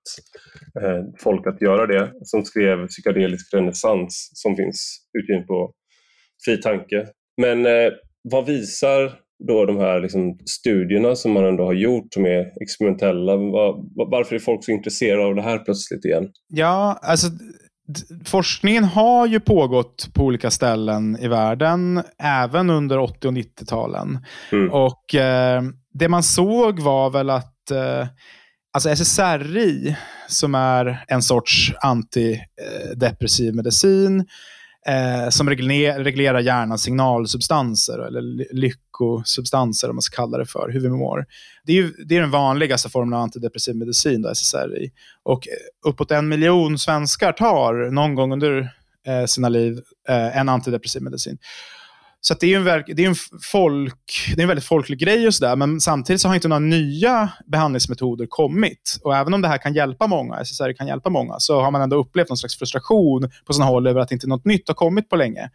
eh, folk att göra det, som skrev Psykedelisk renässans som finns utgiven på Fri Tanke. Men eh, vad visar då de här liksom studierna som man ändå har gjort som är experimentella. Var, varför är folk så intresserade av det här plötsligt igen? Ja, alltså forskningen har ju pågått på olika ställen i världen, även under 80 och 90-talen. Mm. Och eh, Det man såg var väl att eh, alltså SSRI, som är en sorts antidepressiv medicin, eh, som reglerar, reglerar hjärnans signalsubstanser, eller lyckosubstanser om man ska kalla det för, hur vi mår. Det är, ju, det är den vanligaste formen av antidepressiv medicin, då, SSRI. Och eh, uppåt en miljon svenskar tar någon gång under eh, sina liv eh, en antidepressiv medicin. Så det är en, det är en, folk, det är en väldigt folklig grej och sådär, men samtidigt så har inte några nya behandlingsmetoder kommit. Och även om det här kan hjälpa många, SSRI kan hjälpa många, så har man ändå upplevt någon slags frustration på sina håll över att inte något nytt har kommit på länge.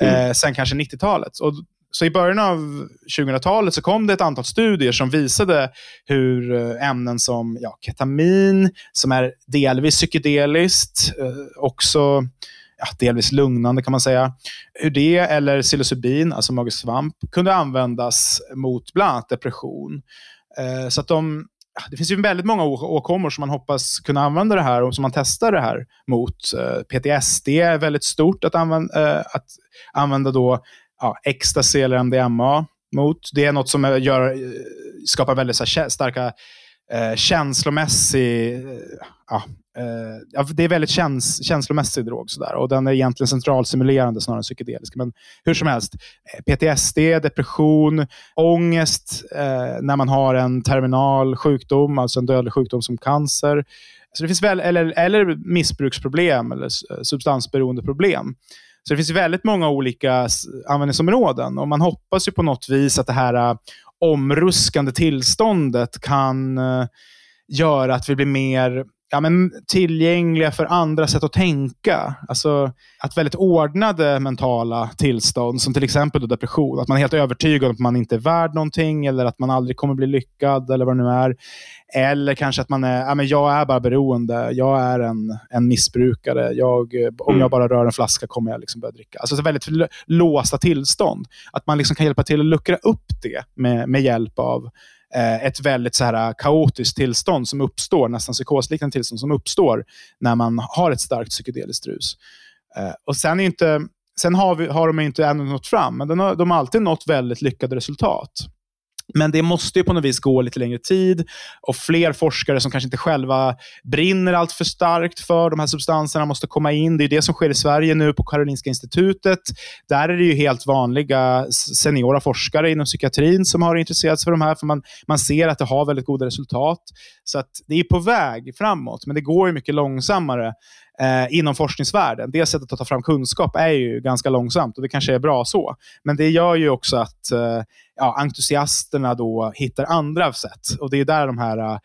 Mm. Eh, sen kanske 90-talet. Och så i början av 2000-talet så kom det ett antal studier som visade hur eh, ämnen som ja, ketamin, som är delvis psykedeliskt, eh, också ja, delvis lugnande kan man säga. Hur det, eller psilocybin, alltså magisk svamp, kunde användas mot bland annat depression. Eh, så att de, det finns ju väldigt många åkommor som man hoppas kunna använda det här och som man testar det här mot. Eh, PTSD är väldigt stort att använda, eh, att använda då, ja, ecstasy eller MDMA mot. Det är något som gör, eh, skapar väldigt så starka eh, känslomässig... Eh, ja, eh, det är väldigt käns känslomässig drog. Sådär, och Den är egentligen centralstimulerande snarare än psykedelisk. Men hur som helst, eh, PTSD, depression, ångest eh, när man har en terminal sjukdom, alltså en dödlig sjukdom som cancer. Så det finns väl, eller, eller missbruksproblem eller substansberoendeproblem. Så det finns väldigt många olika användningsområden och man hoppas ju på något vis att det här eh, omruskande tillståndet kan eh, göra att vi blir mer ja, men tillgängliga för andra sätt att tänka. Alltså att väldigt ordnade mentala tillstånd, som till exempel depression, att man är helt övertygad om att man inte är värd någonting eller att man aldrig kommer bli lyckad eller vad det nu är. Eller kanske att man är, ja, men jag är bara beroende, jag är en, en missbrukare, jag, om jag mm. bara rör en flaska kommer jag liksom börja dricka. Alltså väldigt låsta tillstånd. Att man liksom kan hjälpa till att luckra upp det med, med hjälp av eh, ett väldigt så här kaotiskt tillstånd som uppstår, nästan psykosliknande tillstånd som uppstår när man har ett starkt psykedeliskt rus. Eh, och sen, inte, sen har, vi, har de inte ännu nått fram, men de har, de har alltid nått väldigt lyckade resultat. Men det måste ju på något vis gå lite längre tid och fler forskare som kanske inte själva brinner allt för starkt för de här substanserna måste komma in. Det är det som sker i Sverige nu på Karolinska institutet. Där är det ju helt vanliga seniora forskare inom psykiatrin som har intresserat sig för de här, för man, man ser att det har väldigt goda resultat. Så att det är på väg framåt, men det går ju mycket långsammare eh, inom forskningsvärlden. Det sättet att ta fram kunskap är ju ganska långsamt och det kanske är bra så. Men det gör ju också att eh, ja, entusiasterna då hittar andra sätt. Och det är där de här uh,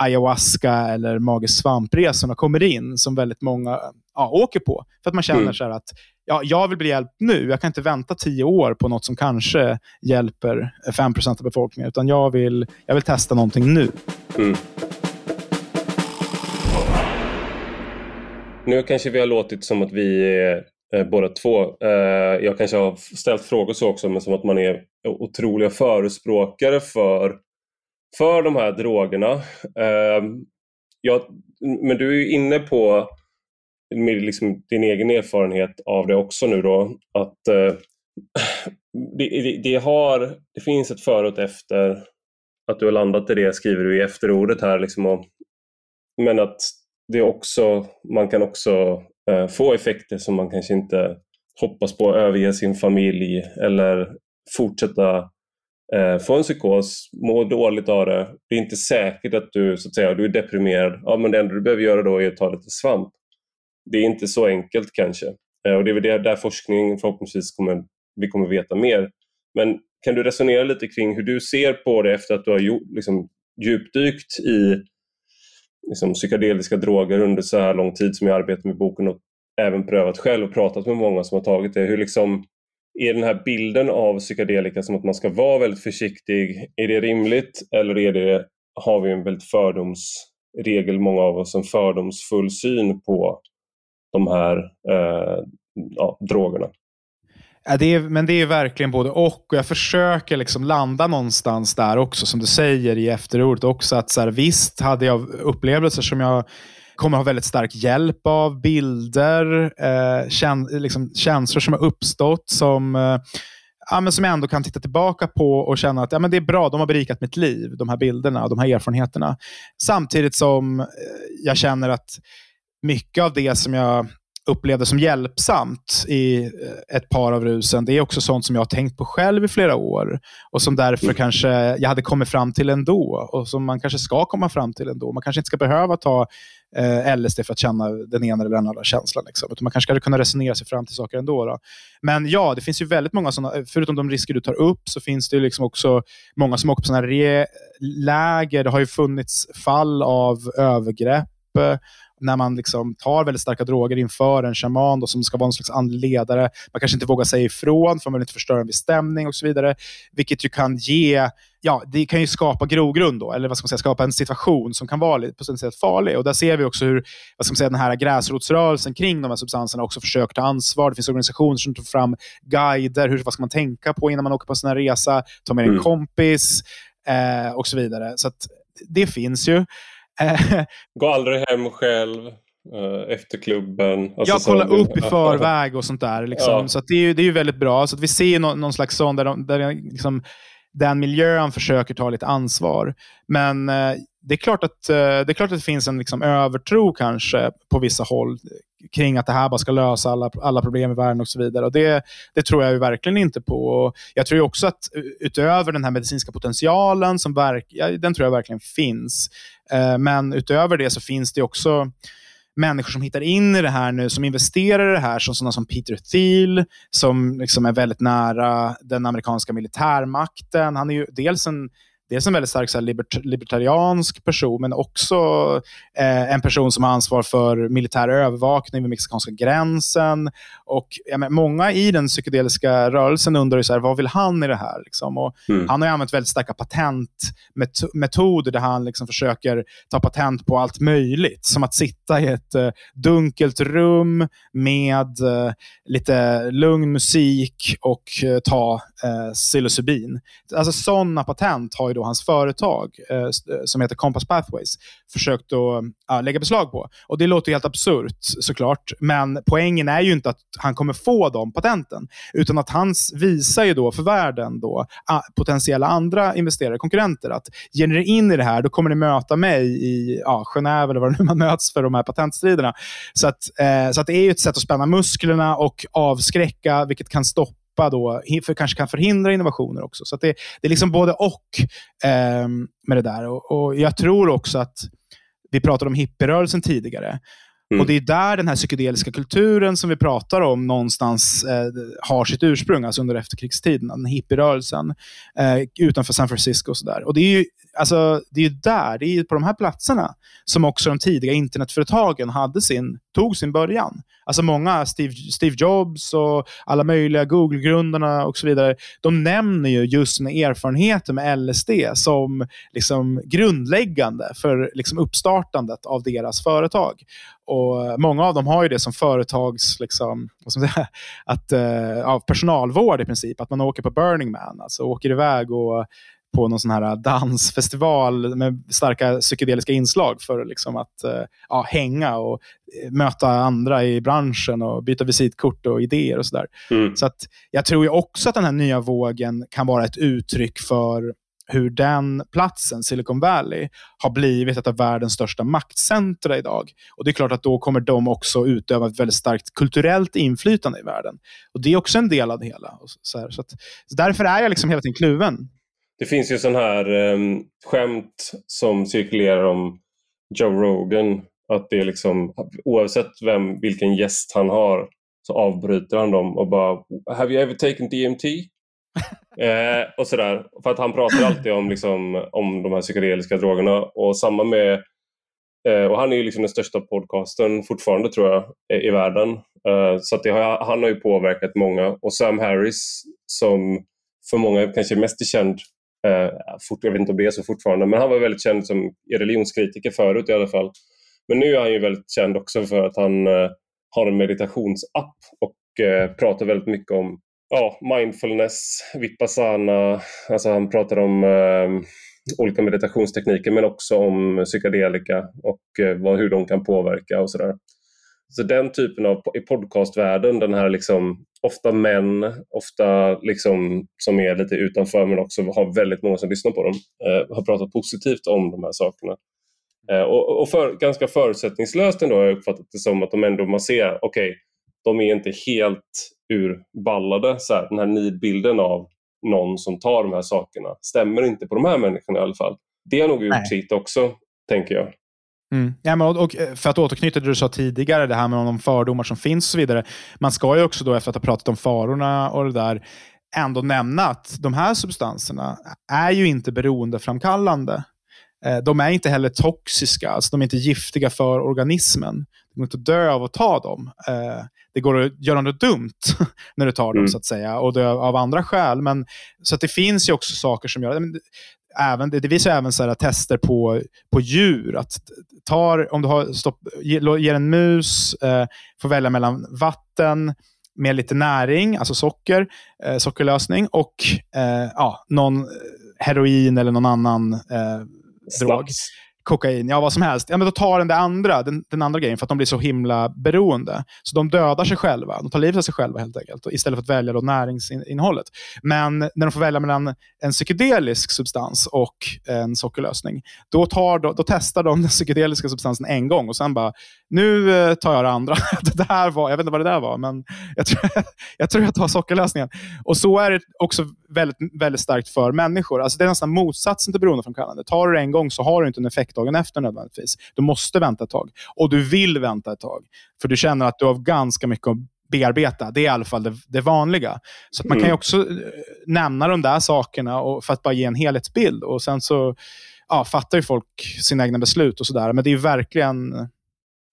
ayahuasca eller magisk svampresorna kommer in, som väldigt många ja, åker på. För att man känner mm. så att ja, jag vill bli hjälpt nu. Jag kan inte vänta tio år på något som kanske hjälper 5% av befolkningen, utan jag vill, jag vill testa någonting nu. Mm. Nu kanske vi har låtit som att vi är eh, båda två. Eh, jag kanske har ställt frågor så också, men som att man är otroliga förespråkare för, för de här drogerna. Eh, jag, men du är ju inne på med liksom din egen erfarenhet av det också nu då, att eh, det, det, det, har, det finns ett före och efter att du har landat i det skriver du i efterordet här. Liksom och, men att det är också, man kan också eh, få effekter som man kanske inte hoppas på, att överge sin familj eller fortsätta eh, få en psykos, må dåligt av det. Det är inte säkert att du, så att säga, du är deprimerad. Ja, men det enda du behöver göra då är att ta lite svamp. Det är inte så enkelt kanske. Eh, och det är väl det, där forskningen förhoppningsvis kommer, vi kommer veta mer. Men kan du resonera lite kring hur du ser på det efter att du har gjort, liksom, djupdykt i liksom, psykedeliska droger under så här lång tid som jag arbetat med boken och även prövat själv och pratat med många som har tagit det. Hur liksom, är den här bilden av psykedelika som att man ska vara väldigt försiktig, är det rimligt eller är det, har vi en väldigt fördomsregel, många av oss, en fördomsfull syn på de här eh, ja, drogerna? Ja, det är, men det är verkligen både och. och jag försöker liksom landa någonstans där också, som du säger i efterordet också. Att så här, visst hade jag upplevelser som jag kommer ha väldigt stark hjälp av bilder, eh, kän, liksom, känslor som har uppstått som eh, ja, men som jag ändå kan titta tillbaka på och känna att ja, men det är bra, de har berikat mitt liv, de här bilderna och de här erfarenheterna. Samtidigt som eh, jag känner att mycket av det som jag upplevde som hjälpsamt i eh, ett par av rusen, det är också sånt som jag har tänkt på själv i flera år och som därför mm. kanske jag hade kommit fram till ändå och som man kanske ska komma fram till ändå. Man kanske inte ska behöva ta eh, LSD för att känna den ena eller den andra känslan. Liksom. Utan man kanske ska kunna resonera sig fram till saker ändå. Då. Men ja, det finns ju väldigt många sådana, förutom de risker du tar upp, så finns det liksom också många som åker på sådana läger. Det har ju funnits fall av övergrepp när man liksom tar väldigt starka droger inför en shaman då, som ska vara en slags andlig ledare. Man kanske inte vågar säga ifrån för man vill inte förstöra en viss stämning och så vidare. Vilket ju kan ge ja, det kan ju skapa grogrund, då, eller vad ska man säga, skapa en situation som kan vara sätt farlig. Och där ser vi också hur vad ska man säga, den här gräsrotsrörelsen kring de här substanserna också försöker ta ansvar. Det finns organisationer som tar fram guider, hur, vad ska man tänka på innan man åker på en sån här resa, ta med en mm. kompis eh, och så vidare. Så det finns ju. Gå aldrig hem själv eh, efter klubben. Alltså jag kollar upp i förväg och sånt där. Liksom. Ja. Så det, är ju, det är ju väldigt bra. Så vi ser någon, någon slags sån där, de, där liksom, den miljön försöker ta lite ansvar. Men eh, det, är klart att, eh, det är klart att det finns en liksom, övertro kanske på vissa håll kring att det här bara ska lösa alla, alla problem i världen och så vidare. Och det, det tror jag ju verkligen inte på. Jag tror också att utöver den här medicinska potentialen, som verk, ja, den tror jag verkligen finns. Eh, men utöver det så finns det också människor som hittar in i det här nu, som investerar i det här, som sådana som Peter Thiel, som liksom är väldigt nära den amerikanska militärmakten. Han är ju dels en dels en väldigt stark så här, libert libertariansk person, men också eh, en person som har ansvar för militär övervakning vid mexikanska gränsen. Och ja, men, Många i den psykedeliska rörelsen undrar ju så här, vad vill han i det här? Liksom? Och mm. Han har använt väldigt starka patentmetoder där han liksom försöker ta patent på allt möjligt. Som att sitta i ett eh, dunkelt rum med eh, lite lugn musik och eh, ta eh, psilocybin. Alltså sådana patent har ju då hans företag, eh, eh, som heter Compass Pathways, försökt att ja, lägga beslag på. Och Det låter helt absurt såklart, men poängen är ju inte att han kommer få de patenten, utan att han visar ju då för världen, då, potentiella andra investerare, konkurrenter, att ger ni er in i det här, då kommer ni möta mig i ja, Genève eller var det nu man möts för de här patentstriderna. Så att, eh, så att det är ett sätt att spänna musklerna och avskräcka, vilket kan stoppa stoppa då, för kanske kan förhindra innovationer också. Så det, det är liksom både och eh, med det där. Och, och, Jag tror också att, vi pratade om hippierörelsen tidigare, Mm. Och Det är där den här psykedeliska kulturen som vi pratar om någonstans eh, har sitt ursprung, alltså under efterkrigstiden. Den hippierörelsen eh, utanför San Francisco. Och, så där. och det är ju alltså, det är där, det är på de här platserna som också de tidiga internetföretagen hade sin, tog sin början. Alltså många, Steve, Steve Jobs och alla möjliga Google-grundarna och så vidare, de nämner ju just sina erfarenheter med LSD som liksom grundläggande för liksom uppstartandet av deras företag. Och Många av dem har ju det som företags, liksom, vad ska man säga, att, uh, personalvård i princip. Att man åker på Burning Man, alltså åker iväg och på någon sån här dansfestival med starka psykedeliska inslag för liksom att eh, ja, hänga och eh, möta andra i branschen och byta visitkort och idéer och sådär. Mm. Så att jag tror ju också att den här nya vågen kan vara ett uttryck för hur den platsen, Silicon Valley, har blivit ett av världens största maktcentra idag. Och Det är klart att då kommer de också utöva ett väldigt starkt kulturellt inflytande i världen. Och Det är också en del av det hela. Så, här, så, att, så därför är jag liksom hela tiden kluven. Det finns ju sån här um, skämt som cirkulerar om Joe Rogan. Att det är liksom, oavsett vem, vilken gäst han har så avbryter han dem och bara “Have you ever taken DMT?” eh, och sådär. För att han pratar alltid om, liksom, om de här psykedeliska drogerna och samma med eh, och han är ju liksom den största podcasten fortfarande tror jag i världen. Eh, så att har, han har ju påverkat många och Sam Harris som för många kanske mest är känd Eh, fort, jag vet inte om det är så fortfarande, men han var väldigt känd som religionskritiker förut i alla fall. Men nu är han ju väldigt känd också för att han eh, har en meditationsapp och eh, pratar väldigt mycket om ja, mindfulness, vipassana, alltså han pratar om eh, olika meditationstekniker men också om psykedelika och eh, vad, hur de kan påverka och sådär. Så den typen av, i podcastvärlden, den här liksom, ofta män, ofta liksom, som är lite utanför men också har väldigt många som lyssnar på dem, eh, har pratat positivt om de här sakerna. Eh, och, och för, ganska förutsättningslöst ändå har jag uppfattat det som att de ändå, man ser, okej, okay, de är inte helt urballade. Så här, den här nidbilden av någon som tar de här sakerna stämmer inte på de här människorna i alla fall. Det har nog gjort sitt också, tänker jag. Mm. Ja, men och, och, eh, för att återknyta till det du sa tidigare, det här med de fördomar som finns och så vidare. Man ska ju också då, efter att ha pratat om farorna och det där, ändå nämna att de här substanserna är ju inte beroendeframkallande. Eh, de är inte heller toxiska, alltså de är inte giftiga för organismen. Det går inte att dö av att ta dem. Eh, det går att göra något dumt när du tar dem, mm. så att säga, och det av andra skäl. Men, så att det finns ju också saker som gör... Även, det, visar även så här, tester på, på djur. Att tar, om du har stopp, ger en mus, eh, får välja mellan vatten med lite näring, alltså socker, eh, sockerlösning, och eh, ja, någon heroin eller någon annan eh, drog kokain, ja vad som helst. Ja, men då tar den det andra, den, den, andra grejen för att de blir så himla beroende. Så de dödar sig själva. De tar livet av sig själva helt enkelt. Istället för att välja då näringsinnehållet. Men när de får välja mellan en psykedelisk substans och en sockerlösning, då, tar, då, då testar de den psykedeliska substansen en gång och sen bara, nu eh, tar jag det andra. det där var, jag vet inte vad det där var, men jag tror jag, tror jag tar sockerlösningen. Och så är det också väldigt, väldigt starkt för människor. Alltså det är nästan motsatsen till beroendeframkallande. Tar du det en gång så har du inte en effekt dagen efter nödvändigtvis. Du måste vänta ett tag. Och du vill vänta ett tag. För du känner att du har ganska mycket att bearbeta. Det är i alla fall det, det vanliga. Så man mm. kan också eh, nämna de där sakerna och, för att bara ge en helhetsbild. Och Sen så ja, fattar ju folk sina egna beslut och sådär. Men det är verkligen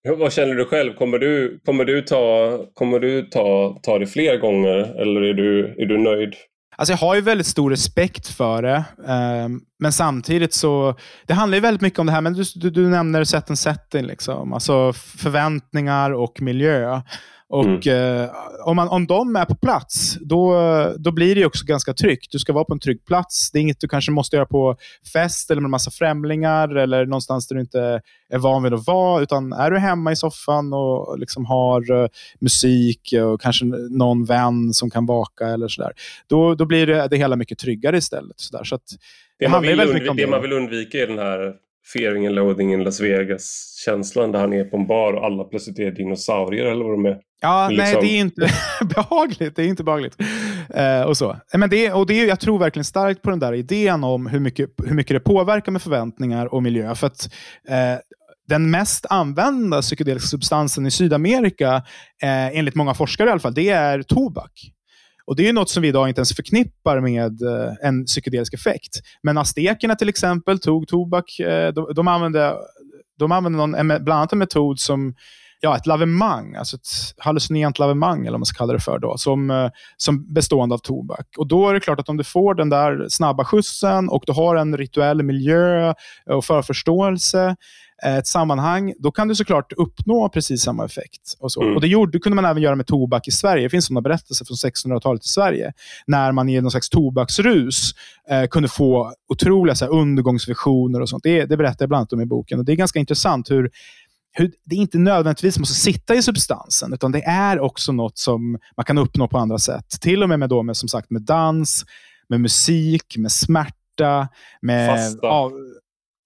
vad känner du själv? Kommer du, kommer du, ta, kommer du ta, ta det fler gånger eller är du, är du nöjd? Alltså jag har ju väldigt stor respekt för det, um, men samtidigt så... Det handlar ju väldigt mycket om det här, men du, du, du nämner set and setting, liksom. alltså förväntningar och miljö. Och mm. eh, om, man, om de är på plats, då, då blir det också ganska tryggt. Du ska vara på en trygg plats. Det är inget du kanske måste göra på fest eller med en massa främlingar eller någonstans där du inte är van vid att vara. Utan är du hemma i soffan och liksom har uh, musik och kanske någon vän som kan vaka eller sådär. Då, då blir det, det hela mycket tryggare istället. Så, där. så att, det, man vill, undvika, det man vill undvika är den här fearing and loathing in Las Vegas-känslan där han är på en bar och alla plötsligt är dinosaurier eller vad de är. Ja, liksom... nej, det är inte behagligt. Det är inte behagligt. Eh, och så. Men det, och det, jag tror verkligen starkt på den där idén om hur mycket, hur mycket det påverkar med förväntningar och miljö. För att, eh, den mest använda psykedeliska substansen i Sydamerika, eh, enligt många forskare i alla fall, det är tobak. Och Det är något som vi idag inte ens förknippar med eh, en psykedelisk effekt. Men aztekerna till exempel tog tobak. Eh, de, de, använde, de använde någon, bland annat en metod som ja, ett lavemang, alltså ett hallucinogent lavemang, eller vad man ska kalla det för, då, som, eh, som bestående av tobak. Och Då är det klart att om du får den där snabba skjutsen och du har en rituell miljö och förförståelse, ett sammanhang, då kan du såklart uppnå precis samma effekt. Och, så. Mm. och Det gjorde, kunde man även göra med tobak i Sverige. Det finns sådana berättelser från 1600-talet i Sverige, när man i någon slags tobaksrus eh, kunde få otroliga så här, undergångsvisioner och sånt. Det, det berättar jag bland annat om i boken. Och Det är ganska intressant hur hur det inte nödvändigtvis måste sitta i substansen, utan det är också något som man kan uppnå på andra sätt. Till och med med, då med, som sagt, med dans, med musik, med smärta, med Fasta. Ja,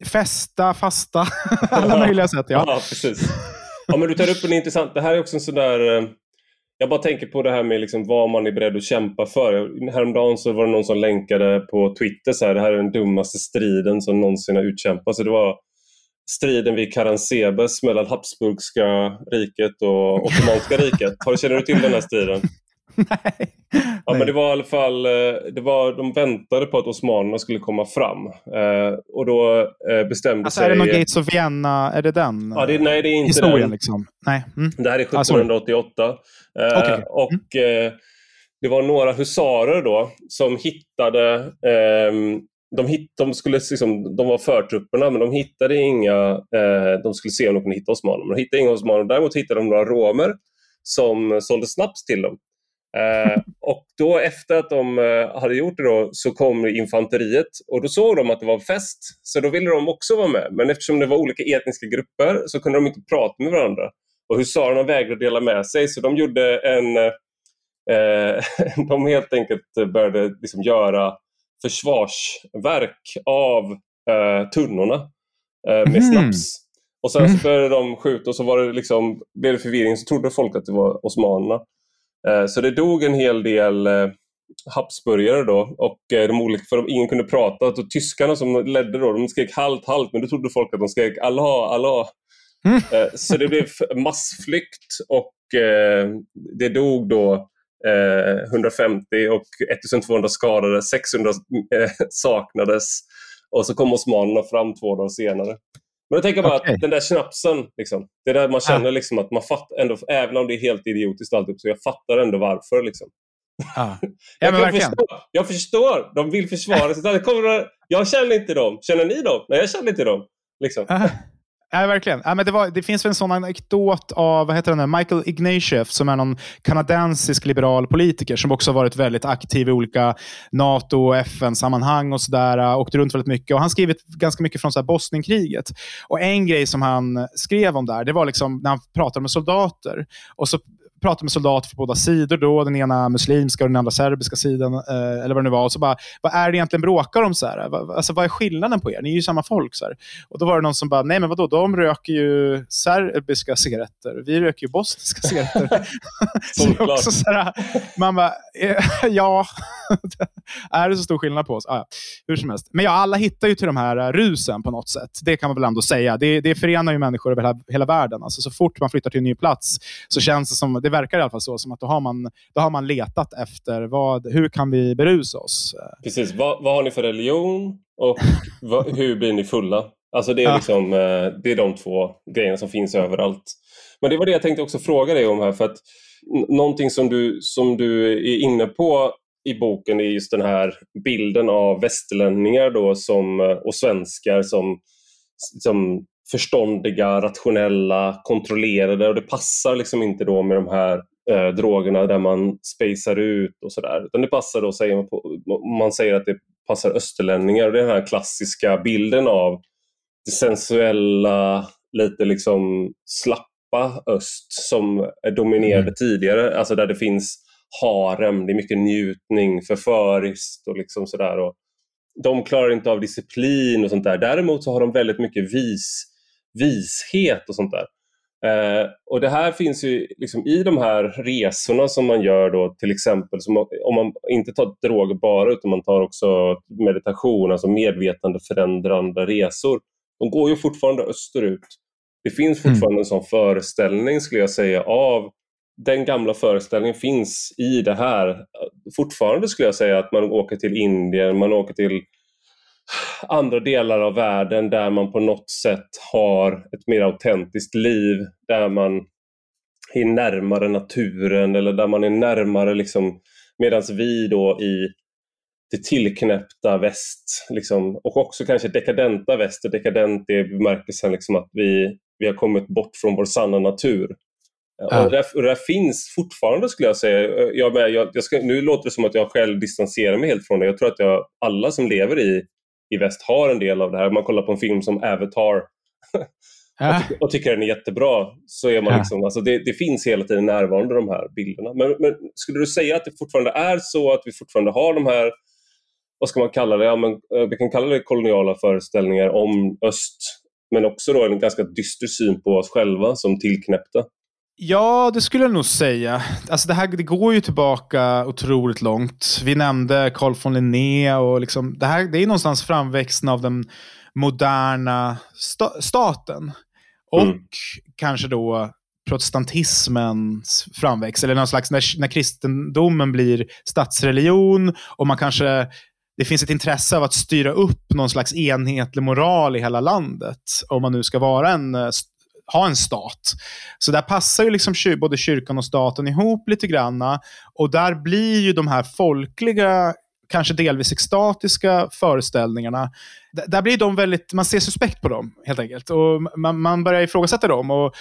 festa, fasta, alla möjliga sätt. Ja. ja, precis. Ja, men du tar upp en intressant... Det här är också en sån där... Eh, jag bara tänker på det här med liksom vad man är beredd att kämpa för. Häromdagen så var det någon som länkade på Twitter så här, det här är den dummaste striden som någonsin har utkämpats. Det var striden vid Karansebes mellan Habsburgska riket och Ottomanska riket. Känner du till den här striden? Nej. Ja, men det var i alla fall, eh, det var, de väntade på att osmanerna skulle komma fram. Eh, och då eh, bestämde alltså, sig... Är det någon Gates of Vienna? Är det den ja, det, nej, det är inte historien? Den. Liksom. Nej. Mm. Det här är 1788. Ah, okay. Och mm. det var några husarer då som hittade ehm, de, hit, de, skulle liksom, de var förtrupperna men de hittade inga, eh, de skulle se om de kunde hitta osmaner. Men de hittade inga osmaner. Däremot hittade de några romer som sålde snaps till dem. Eh, och då efter att de eh, hade gjort det då, så kom infanteriet och då såg de att det var fest. Så då ville de också vara med. Men eftersom det var olika etniska grupper så kunde de inte prata med varandra. Och husarerna vägrade dela med sig så de gjorde en... Eh, de helt enkelt började liksom göra försvarsverk av eh, tunnorna eh, med mm. snaps. Och sen så mm. började de skjuta och så var det liksom, blev det förvirring så trodde folk att det var osmanerna. Eh, så det dog en hel del eh, Habsburgare då och eh, de olika, för ingen kunde prata. Och tyskarna som ledde då, de skrek halt, halt, men då trodde folk att de skrek Allah, Allah. Mm. Så det blev massflykt och det dog då 150 och 1200 skadade, 600 saknades och så kom osmanerna fram två dagar senare. Men jag tänker bara okay. att den där snapsen, liksom, det är där man känner ah. liksom att man fattar, ändå, även om det är helt idiotiskt alltihop, så jag fattar ändå varför. Liksom. Ah. Ja, jag, förstår, jag förstår, de vill försvara sig. Jag känner inte dem. Känner ni dem? Nej, jag känner inte dem. Liksom. Ja, verkligen. Ja, men det, var, det finns väl en sån anekdot av vad heter den Michael Ignatieff, som är någon kanadensisk liberal politiker som också varit väldigt aktiv i olika NATO och FN-sammanhang och sådär. Äh, åkt runt väldigt mycket. Och han har skrivit ganska mycket från så här Bosnienkriget. Och en grej som han skrev om där, det var liksom när han pratade med soldater. Och så pratade med soldater från båda sidor, då, den ena muslimska och den andra serbiska sidan, eh, eller vad det nu var. Och så bara, vad är det egentligen bråkar om? Så här? Va, alltså, vad är skillnaden på er? Ni är ju samma folk. Så här. Och Då var det någon som bara, nej men vadå, de röker ju serbiska cigaretter. Vi röker ju bosniska cigaretter. så också så här, man bara, eh, ja, är det så stor skillnad på oss? Ah, ja. Hur som helst. Men ja, alla hittar ju till de här uh, rusen på något sätt. Det kan man väl ändå säga. Det, det förenar ju människor över hela, hela världen. Alltså, så fort man flyttar till en ny plats så känns det som, det verkar i alla fall så, som att då har man, då har man letat efter vad, hur kan vi berusa oss? Precis. Vad, vad har ni för religion och vad, hur blir ni fulla? Alltså det, är liksom, eh, det är de två grejerna som finns överallt. Men det var det jag tänkte också fråga dig om här. för att Någonting som du, som du är inne på i boken är just den här bilden av västerlänningar då som, eh, och svenskar som, som förståndiga, rationella, kontrollerade och det passar liksom inte då med de här eh, drogerna där man spejsar ut och sådär. Utan det passar då, säger man, på, man säger att det passar österlänningar och det är den här klassiska bilden av det sensuella, lite liksom slappa öst som dominerade mm. tidigare, alltså där det finns harem, det är mycket njutning, förföriskt och liksom sådär. Och de klarar inte av disciplin och sånt där. Däremot så har de väldigt mycket vis, vishet och sånt där. Eh, och Det här finns ju liksom i de här resorna som man gör då till exempel, som, om man inte tar droger bara utan man tar också meditation, alltså medvetandeförändrande resor. De går ju fortfarande österut. Det finns mm. fortfarande mm. en sån föreställning skulle jag säga av den gamla föreställningen finns i det här. Fortfarande skulle jag säga att man åker till Indien, man åker till andra delar av världen där man på något sätt har ett mer autentiskt liv, där man är närmare naturen eller där man är närmare liksom medan vi då i det tillknäppta väst liksom, och också kanske dekadenta väst, dekadent i bemärkelsen liksom att vi, vi har kommit bort från vår sanna natur. Ja. Och, det där, och där finns fortfarande skulle jag säga. Jag, med, jag, jag ska, nu låter det som att jag själv distanserar mig helt från det. Jag tror att jag, alla som lever i, i väst har en del av det här. Om man kollar på en film som Avatar ja. och, tycker, och, tycker den är jättebra så är man ja. liksom, alltså det, det, finns hela tiden närvarande de här bilderna. Men, men, skulle du säga att det fortfarande är så att vi fortfarande har de här vad ska man kalla det? Ja, men, eh, vi kan kalla det koloniala föreställningar om öst men också då en ganska dyster syn på oss själva som tillknäppta. Ja, det skulle jag nog säga. Alltså det, här, det går ju tillbaka otroligt långt. Vi nämnde Carl von Linné och liksom, det, här, det är någonstans framväxten av den moderna sta staten. Och mm. kanske då protestantismens framväxt, eller någon slags, när, när kristendomen blir statsreligion och man kanske det finns ett intresse av att styra upp någon slags enhetlig moral i hela landet. Om man nu ska vara en ha en stat. Så där passar ju liksom både kyrkan och staten ihop lite granna. Och där blir ju de här folkliga, kanske delvis extatiska föreställningarna, där blir de väldigt, man ser suspekt på dem helt enkelt. Och man, man börjar ifrågasätta dem. Och eh,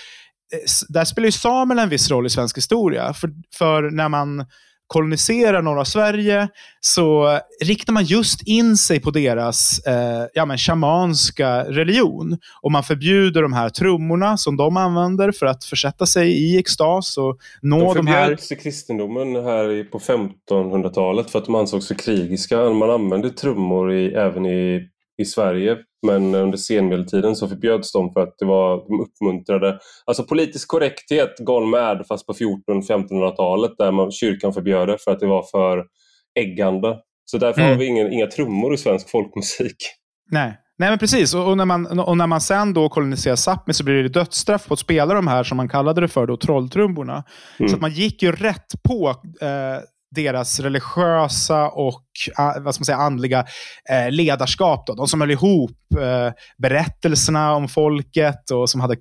där spelar ju samerna en viss roll i svensk historia. För, för när man koloniserar norra Sverige så riktar man just in sig på deras eh, ja, men shamanska religion. Och man förbjuder de här trummorna som de använder för att försätta sig i extas och nå de, här... De kristendomen här på 1500-talet för att de ansågs för krigiska. Man använde trummor i, även i, i Sverige men under senmedeltiden så förbjöds de för att det var, de uppmuntrade, alltså politisk korrekthet gone mad fast på 1400-1500-talet där man, kyrkan förbjöd det för att det var för äggande. Så därför mm. har vi ingen, inga trummor i svensk folkmusik. Nej, Nej men precis. Och, och, när man, och när man sen då koloniserar Sápmi så blir det dödsstraff på att spela de här som man kallade det för, då, trolltrummorna. Mm. Så att man gick ju rätt på eh, deras religiösa och vad ska man säga, andliga eh, ledarskap. Då. De som höll ihop eh, berättelserna om folket och som hade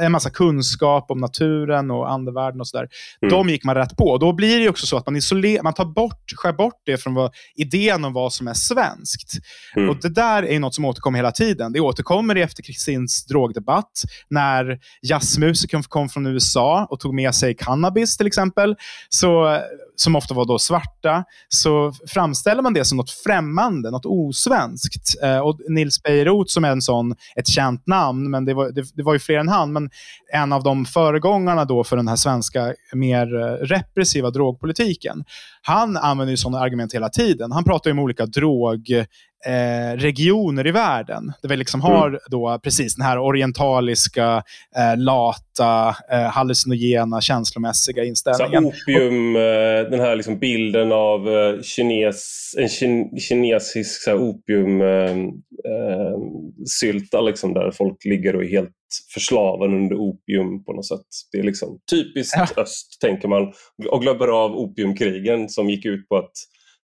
en, massa kunskap om naturen och andevärlden och sådär. Mm. De gick man rätt på. då blir det också så att man, isoler, man tar bort, skär bort det från vad, idén om vad som är svenskt. Mm. Och Det där är något som återkommer hela tiden. Det återkommer i efterkrigstidens drogdebatt när jazzmusiker kom från USA och tog med sig cannabis till exempel. Så som ofta var då svarta, så framställer man det som något främmande, något osvenskt. Eh, och Nils Bejerot som är en sån, ett känt namn, men det var, det, det var ju fler än han, men en av de föregångarna då för den här svenska mer eh, repressiva drogpolitiken. Han använder ju sådana argument hela tiden. Han pratar ju om olika drog eh, regioner i världen. Där vi liksom har mm. då precis den här orientaliska, eh, lata, eh, hallucinogena, känslomässiga inställningen. Så opium, eh, den här liksom bilden av eh, kines, en kin, kinesisk så opiumsylta, eh, liksom, där folk ligger och är helt förslavade under opium på något sätt. Det är liksom typiskt ja. öst, tänker man, och glömmer av opiumkrigen som gick ut på att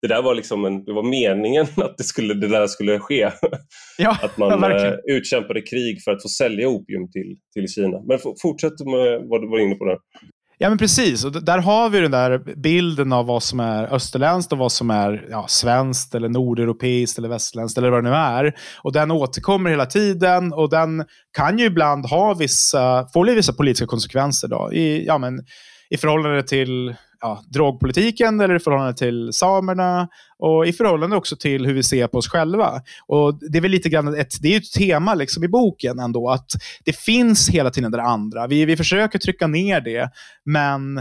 det där var liksom en, det var meningen att det, skulle, det där skulle ske. Ja, att man ja, utkämpade krig för att få sälja opium till, till Kina. Men fortsätt med vad du var inne på där. Ja, men precis. Och där har vi den där bilden av vad som är österländskt och vad som är ja, svenskt, eller nordeuropeiskt eller västerländskt eller vad det nu är. Och den återkommer hela tiden och den kan ju ibland ha vissa, få vissa politiska konsekvenser då, i, ja, men, i förhållande till ja, drogpolitiken eller i förhållande till samerna och i förhållande också till hur vi ser på oss själva. Och Det är väl lite grann ett, det är ett tema liksom i boken ändå, att det finns hela tiden det andra. Vi, vi försöker trycka ner det, men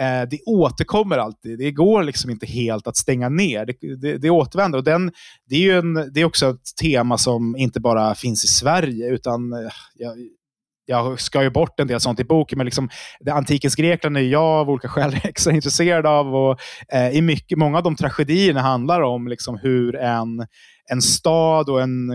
eh, det återkommer alltid. Det går liksom inte helt att stänga ner. Det, det, det återvänder. Och den, det, är ju en, det är också ett tema som inte bara finns i Sverige, utan eh, jag, jag ska ju bort en del sånt i boken, men liksom, det antikens Grekland är jag av olika skäl extra intresserad av. Och, eh, i mycket, många av de tragedierna handlar om liksom, hur en, en stad och en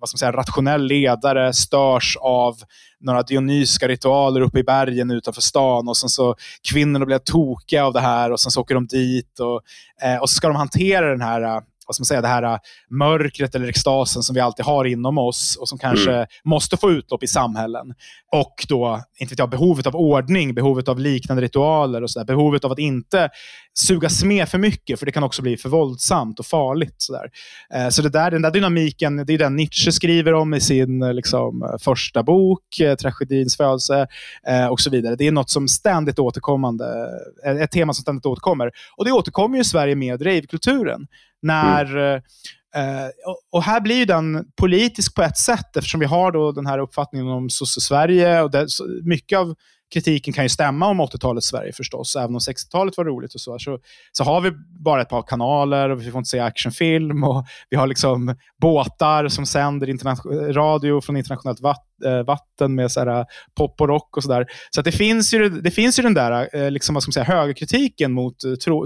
vad ska man säga, rationell ledare störs av några dionysiska ritualer uppe i bergen utanför stan och sen så kvinnorna blir tokiga av det här och sen så åker de dit och, eh, och så ska de hantera den här eh, vad ska man säga, det här äh, mörkret eller extasen som vi alltid har inom oss och som kanske mm. måste få utlopp i samhällen. Och då, inte vet jag, behovet av ordning, behovet av liknande ritualer och så där, behovet av att inte sugas med för mycket, för det kan också bli för våldsamt och farligt. Så, där. Eh, så det där, den där dynamiken, det är den Nietzsche skriver om i sin eh, liksom, första bok, eh, Tragedins födelse och så vidare. Det är något som ständigt återkommande, ett tema som ständigt återkommer. Och det återkommer ju i Sverige med ravekulturen. När, mm. eh, och här blir den politisk på ett sätt eftersom vi har då den här uppfattningen om sosse-Sverige. Och det, mycket av kritiken kan ju stämma om 80-talets Sverige förstås, även om 60-talet var roligt och så, så. Så har vi bara ett par kanaler och vi får inte se actionfilm och vi har liksom båtar som sänder radio från internationellt vatt eh, vatten med så här, eh, pop och rock och sådär. Så att det, finns ju, det finns ju den där eh, liksom, vad ska man säga, högerkritiken mot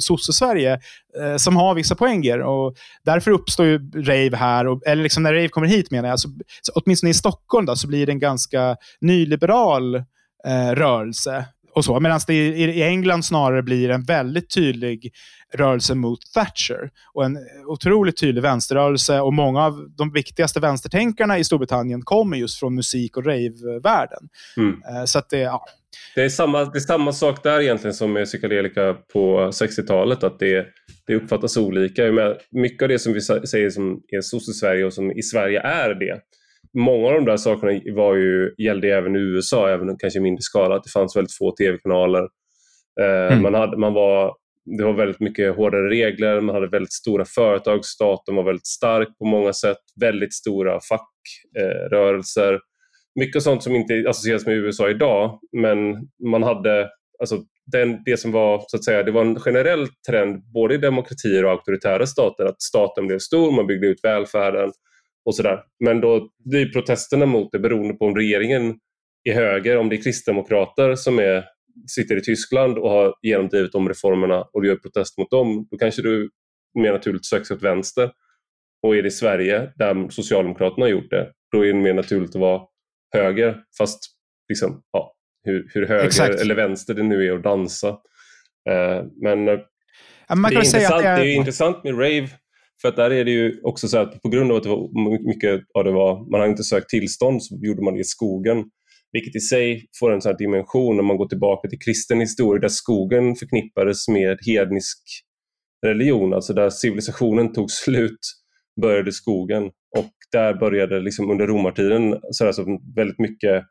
sosse-Sverige eh, som har vissa poänger. Och därför uppstår ju rave här, och, eller liksom när rave kommer hit menar jag, så, så åtminstone i Stockholm då, så blir det en ganska nyliberal eh, rörelse. och så. Medan det i, i England snarare blir en väldigt tydlig rörelse mot Thatcher och en otroligt tydlig vänsterrörelse. Och många av de viktigaste vänstertänkarna i Storbritannien kommer just från musik och rave-världen. Mm. Eh, så att det, ja. det, är samma, det är samma sak där egentligen som med psykedelika på 60-talet, att det, det uppfattas olika. Mycket av det som vi säger som är sosse-Sverige och som i Sverige är det, många av de där sakerna var ju, gällde även i USA, även kanske i mindre skala. Att det fanns väldigt få tv-kanaler. Eh, mm. man, hade, man, var, det var väldigt mycket hårdare regler, man hade väldigt stora företag, staten var väldigt stark på många sätt, väldigt stora fackrörelser. Eh, mycket sånt som inte associeras med USA idag, men man hade alltså, den, det som var, så att säga, det var en generell trend både i demokratier och auktoritära stater att staten blev stor, man byggde ut välfärden och sådär. Men då blir protesterna mot det beroende på om regeringen är höger, om det är kristdemokrater som är, sitter i Tyskland och har genomdrivit de reformerna och du gör protest mot dem, då kanske du mer naturligt söker åt vänster. Och är det i Sverige, där Socialdemokraterna har gjort det, då är det mer naturligt att vara höger. Fast liksom, ja, hur, hur höger Exakt. eller vänster det nu är att dansa. Uh, men ja, man kan det, är intressant, det, är... det är intressant med rave för att där är det ju också så att på grund av att det var mycket av det var, man hade inte sökt tillstånd så gjorde man det i skogen. Vilket i sig får en sån dimension när man går tillbaka till kristen historia där skogen förknippades med hednisk religion, alltså där civilisationen tog slut började skogen och där började liksom under romartiden så alltså väldigt mycket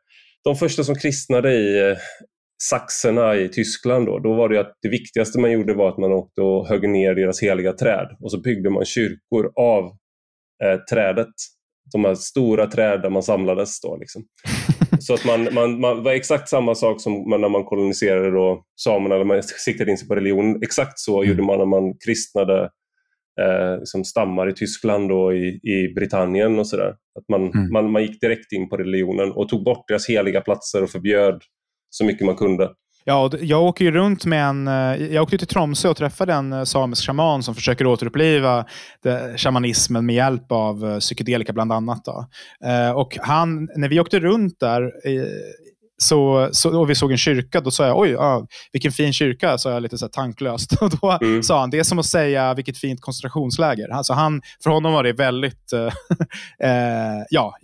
de första som kristnade i saxerna i Tyskland då, då var det att det viktigaste man gjorde var att man åkte och högg ner deras heliga träd och så byggde man kyrkor av eh, trädet. De här stora träd där man samlades. Då, liksom. Så att man, man, man var exakt samma sak som när man koloniserade då samerna, eller man siktade in sig på religion. Exakt så mm. gjorde man när man kristnade eh, liksom stammar i Tyskland och i, i Britannien och sådär. man, mm. man, man gick direkt in på religionen och tog bort deras heliga platser och förbjöd så mycket man kunde. Ja, jag åker ju runt med en... Eh, jag åkte till Tromsö och träffade en eh, samisk shaman som försöker återuppliva shamanismen med hjälp av eh, psykedelika bland annat. Då. Och han, när vi åkte runt där så, så, och vi såg en kyrka, då sa jag oj, ja, vilken fin kyrka, sa jag lite så här tanklöst. Och då mm. sa han, det är som att säga vilket fint koncentrationsläger. Alltså han, för honom var det väldigt eh, eh ja,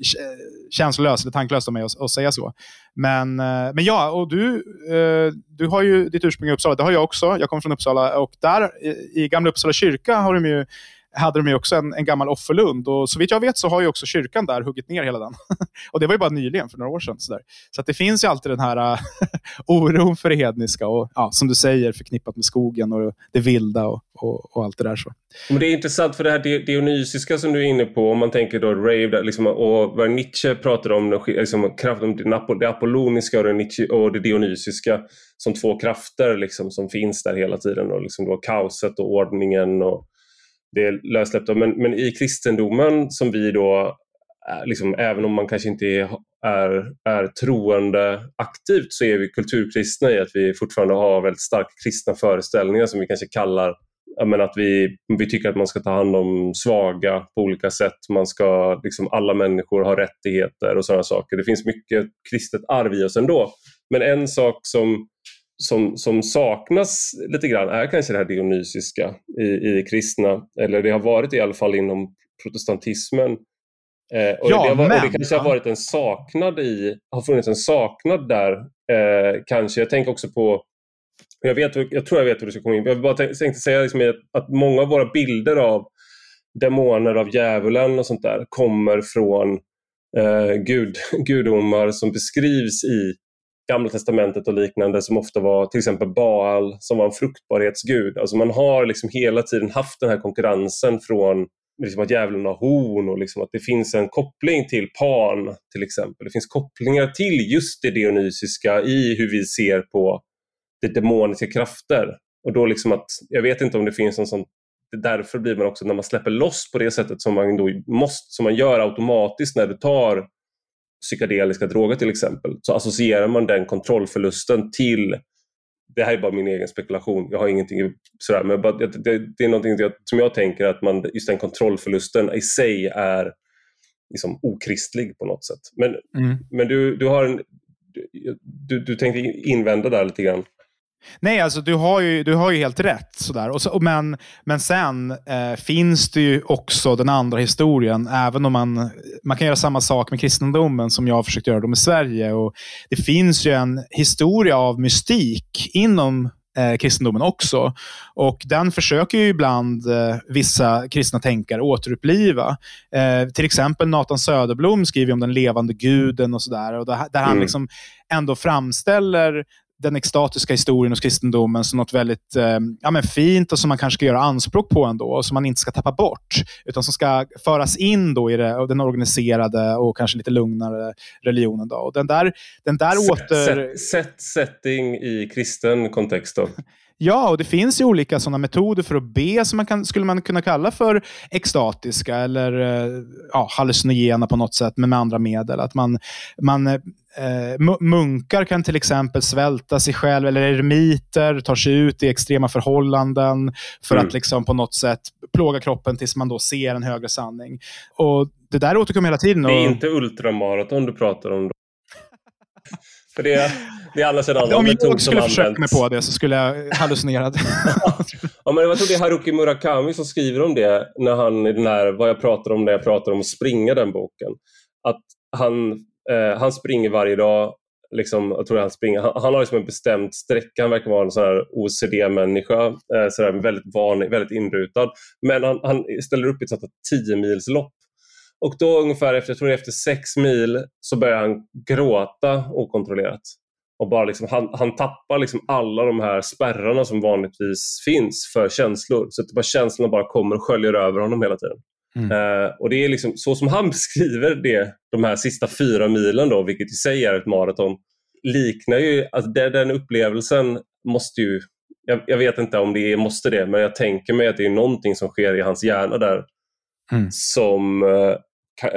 känslolöst, eller tanklöst av mig att, att säga så. Men, eh, men ja, och du, eh, du har ju ditt ursprung i Uppsala, det har jag också. Jag kommer från Uppsala och där i, i Gamla Uppsala kyrka har de ju hade de ju också en, en gammal offerlund. Och så vitt jag vet så har ju också kyrkan där huggit ner hela den. och det var ju bara nyligen, för några år sedan. Så, där. så att det finns ju alltid den här äh, oron för det hedniska och ja, som du säger förknippat med skogen och det vilda och, och, och allt det där. Så. Men det är intressant för det här dionysiska som du är inne på, om man tänker då rave, liksom, och vad Nietzsche pratade om, liksom, kraften, det apolloniska och det, Nietzsche, och det dionysiska som två krafter liksom, som finns där hela tiden. Och liksom då kaoset och ordningen och det är. Men, men i kristendomen som vi då, eh, liksom, även om man kanske inte är, är troende aktivt så är vi kulturkristna i att vi fortfarande har väldigt starka kristna föreställningar som vi kanske kallar men att vi, vi tycker att man ska ta hand om svaga på olika sätt. Man ska, liksom, alla människor har rättigheter och sådana saker. Det finns mycket kristet arv i oss ändå. Men en sak som som, som saknas lite grann är kanske det här dionysiska i, i kristna, eller det har varit i alla fall inom protestantismen. Eh, och, ja, det har, men, och det kanske har varit en saknad i, har funnits en saknad där, eh, kanske. Jag tänker också på, jag, vet, jag tror jag vet hur du ska komma in, jag bara tänkte säga liksom att många av våra bilder av demoner, av djävulen och sånt där kommer från eh, gud, gudomar som beskrivs i Gamla testamentet och liknande som ofta var till exempel Baal som var en fruktbarhetsgud. Alltså man har liksom hela tiden haft den här konkurrensen från liksom att djävulen har horn och liksom att det finns en koppling till Pan till exempel. Det finns kopplingar till just det dionysiska i hur vi ser på det demoniska krafter. Och då liksom att, jag vet inte om det finns en sån därför blir man också, när man släpper loss på det sättet som man, då måste, som man gör automatiskt när du tar psykedeliska droger till exempel, så associerar man den kontrollförlusten till det här är bara min egen spekulation, jag har ingenting sådär, men det, är någonting som jag tänker att man, just den kontrollförlusten i sig är liksom okristlig på något sätt. Men, mm. men du, du har en, du, du tänkte invända där lite grann. Nej, alltså du har ju, du har ju helt rätt. Sådär. Och så, men, men sen eh, finns det ju också den andra historien, även om man, man kan göra samma sak med kristendomen som jag har försökt göra med Sverige. Och det finns ju en historia av mystik inom eh, kristendomen också. Och den försöker ju ibland eh, vissa kristna tänkare återuppliva. Eh, till exempel Nathan Söderblom skriver om den levande guden och sådär. Där, där han mm. liksom ändå framställer den extatiska historien hos kristendomen som något väldigt eh, ja, men fint och som man kanske ska göra anspråk på ändå och som man inte ska tappa bort. Utan som ska föras in då i det, den organiserade och kanske lite lugnare religionen. Då. Och den där, den där set, åter... Set, setting i kristen kontext då? Ja, och det finns ju olika sådana metoder för att be som man kan, skulle man kunna kalla för extatiska eller ja, hallucinogena på något sätt, men med andra medel. Att man, man eh, munkar kan till exempel svälta sig själv, eller eremiter tar sig ut i extrema förhållanden för mm. att liksom på något sätt plåga kroppen tills man då ser en högre sanning. Och Det där återkommer hela tiden. Och... Det är inte ultramaraton du pratar om? Då. För det, det är annars en annan Om jag skulle försöka mig på det så skulle jag hallucinera. ja, men jag tror det är Haruki Murakami som skriver om det, när han i den här, vad jag pratar om när jag pratar om att springa, den boken. Att han, eh, han springer varje dag, liksom, jag tror han, springer, han, han har liksom en bestämd sträcka, han verkar vara en sån OCD-människa, eh, väldigt vanlig, väldigt inrutad. Men han, han ställer upp ett sånt 10 mils lopp och då ungefär efter, jag tror efter sex mil så börjar han gråta okontrollerat. Och bara liksom, han, han tappar liksom alla de här spärrarna som vanligtvis finns för känslor. Så att bara känslorna bara kommer och sköljer över honom hela tiden. Mm. Uh, och det är liksom så som han beskriver det, de här sista fyra milen, då, vilket i sig är ett maraton, liknar ju, alltså det, den upplevelsen måste ju, jag, jag, vet inte om det är, måste det, men jag tänker mig att det är någonting som sker i hans hjärna där mm. som uh,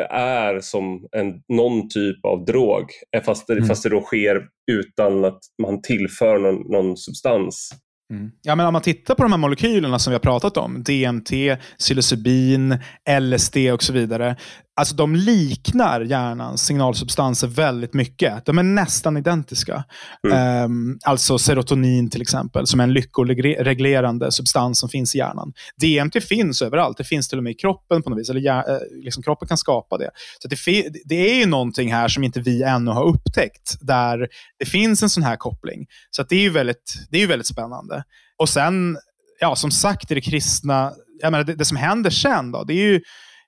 är som en, någon typ av drog, eh, fast det, mm. fast det då sker utan att man tillför någon, någon substans. Mm. Ja, men om man tittar på de här molekylerna som vi har pratat om, DMT, psilocybin, LSD och så vidare. Alltså de liknar hjärnans signalsubstanser väldigt mycket. De är nästan identiska. Mm. Um, alltså serotonin till exempel, som är en lyckoreglerande substans som finns i hjärnan. DMT finns överallt. Det finns till och med i kroppen på något vis. Eller uh, liksom kroppen kan skapa det. Så det, det, är ju någonting här som inte vi ännu har upptäckt, där det finns en sån här koppling. Så det är ju väldigt, det är väldigt spännande. Och sen, ja, som sagt, i det kristna, jag menar, det, det som händer sen, då, det är ju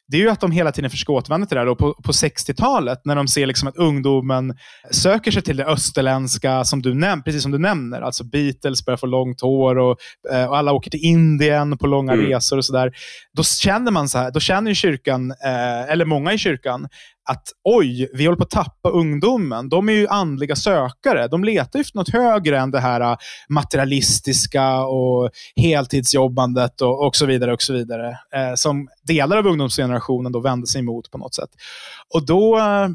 det är ju att de hela tiden försöker återvända till det här. Och på, på 60-talet, när de ser liksom att ungdomen söker sig till det österländska, som du näm precis som du nämner. Alltså Beatles börjar få långt hår och, eh, och alla åker till Indien på långa mm. resor och sådär. Då känner man så här, då känner ju kyrkan, eh, eller många i kyrkan, att oj, vi håller på att tappa ungdomen. De är ju andliga sökare. De letar efter något högre än det här äh, materialistiska och heltidsjobbandet och, och så vidare. och så vidare eh, Som delar av ungdomsgenerationen då vände sig emot på något sätt. Och då äh,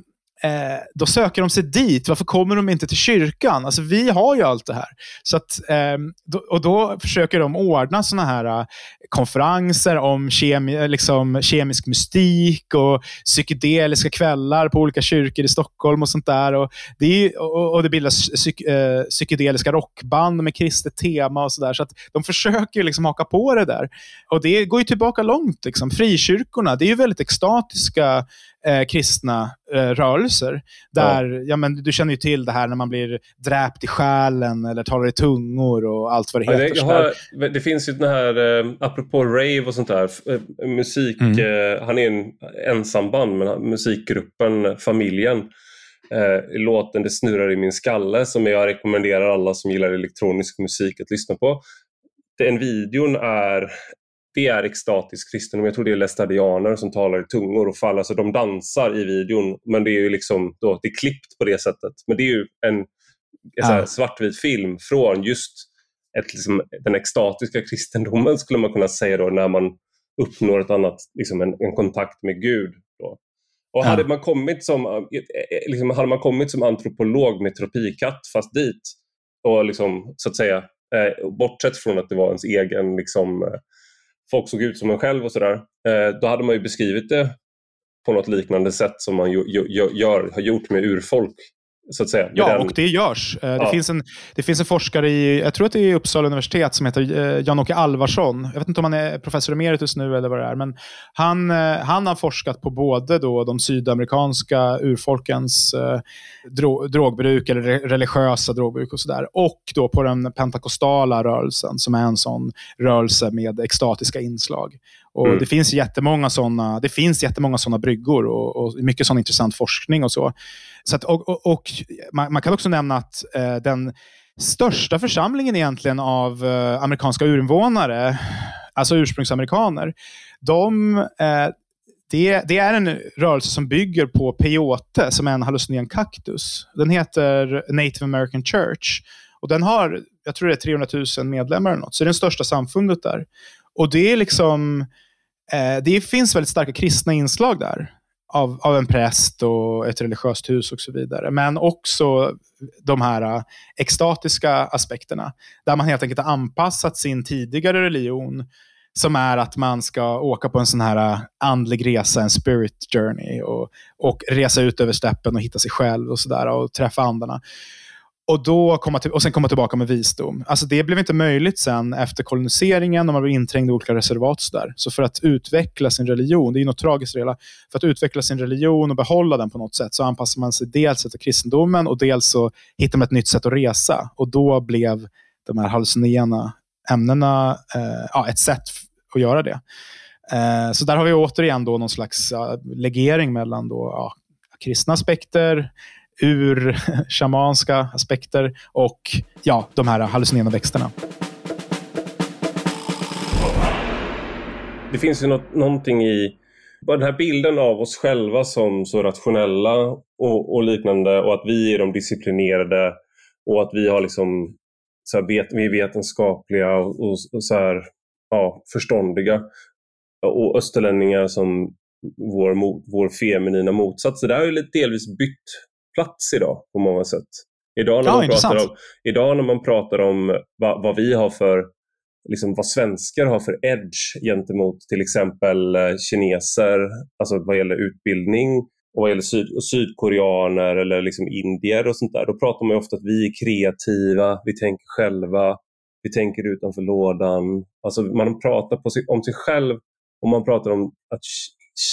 eh, då söker de sig dit. Varför kommer de inte till kyrkan? Alltså, vi har ju allt det här. Så att, eh, då, och Då försöker de ordna såna här eh, konferenser om kemi, eh, liksom, kemisk mystik och psykedeliska kvällar på olika kyrkor i Stockholm och sånt där. Och det, är, och, och det bildas psyk, eh, psykedeliska rockband med kristet tema och sådär. Så att de försöker liksom haka på det där. Och det går ju tillbaka långt. Liksom. Frikyrkorna, det är ju väldigt extatiska eh, kristna eh, rörelser. Där, ja. ja. men, du känner ju till det här när man blir dräpt i själen eller talar i tungor och allt vad det heter. Ja, det, har, det, finns ju den här, eh, apropå rave och sånt där, eh, musik, mm. eh, han är en ensamband, men musikgruppen Familjen eh, låten Det snurrar i min skalle som jag rekommenderar alla som gillar elektronisk musik att lyssna på. Den videon är det är extatisk kristendom. Jag tror det är lästadianer som talar i tungor och faller. Alltså de dansar i videon, men det är ju liksom då, det är klippt på det sättet. Men det är ju en ja. svartvit film från just ett, liksom, den extatiska kristendomen skulle man kunna säga då när man uppnår ett annat, liksom en, en kontakt med Gud. Då. Och hade, man kommit som, eh, liksom, hade man kommit som antropolog med tropikatt fast dit och liksom, så att säga, eh, bortsett från att det var ens egen liksom, eh, folk såg ut som en själv och sådär, eh, då hade man ju beskrivit det på något liknande sätt som man gör, gör, har gjort med urfolk så att säga. Ja, den... och det görs. Eh, det, ja. finns en, det finns en forskare i, jag tror att det är Uppsala universitet, som heter eh, Jan-Åke Alvarsson. Jag vet inte om han är professor emeritus nu eller vad det är, men han, eh, han har forskat på både då de sydamerikanska urfolkens dro, drogbruk, eller religiösa drogbruk och sådär, och då på den pentakostala rörelsen, som är en sån rörelse med extatiska inslag. Och mm. Det finns jättemånga sådana det finns jättemånga såna bryggor och, och mycket sån intressant forskning och så. så att, och, och, och man, man, kan också nämna att eh, den största församlingen egentligen av eh, amerikanska urinvånare, alltså ursprungsamerikaner. De, eh, det, det, är en rörelse som bygger på peyote, som är en hallucinogen kaktus. Den heter Native American Church. Och den har, jag tror det är 300 000 medlemmar eller något, så det är det största samfundet där. Och det är liksom, eh, det finns väldigt starka kristna inslag där. Av, av en präst och ett religiöst hus och så vidare. Men också de här uh, extatiska aspekterna. Där man helt enkelt har anpassat sin tidigare religion som är att man ska åka på en sån här uh, andlig resa, en spirit journey och, och resa ut över steppen och hitta sig själv och sådär och träffa andarna. Och, då komma till, och sen komma tillbaka med visdom. Alltså det blev inte möjligt sen efter koloniseringen och man blev inträngd i olika reservat. Så, där. så för att utveckla sin religion, det är något tragiskt det för att utveckla sin religion och behålla den på något sätt så anpassar man sig dels efter kristendomen och dels så hittar man ett nytt sätt att resa. Och då blev de här hallucinogena ämnena eh, ja, ett sätt att göra det. Eh, så där har vi återigen då någon slags uh, legering mellan då, ja, kristna aspekter, ur shamanska aspekter och ja, de här hallucinerande växterna. Det finns ju något, någonting i bara den här bilden av oss själva som så rationella och, och liknande och att vi är de disciplinerade och att vi har liksom så här, vet, vi är vetenskapliga och, och, och så här, ja, förståndiga. Och österlänningar som vår, vår feminina motsats. Det har ju delvis bytt plats idag på många sätt. Idag när, ja, man, pratar om, idag när man pratar om vad, vad vi har för liksom vad svenskar har för edge gentemot till exempel eh, kineser, alltså vad gäller utbildning och vad gäller syd sydkoreaner eller liksom indier och sånt där. Då pratar man ofta att vi är kreativa, vi tänker själva, vi tänker utanför lådan. Alltså man pratar på sig, om sig själv och man pratar om att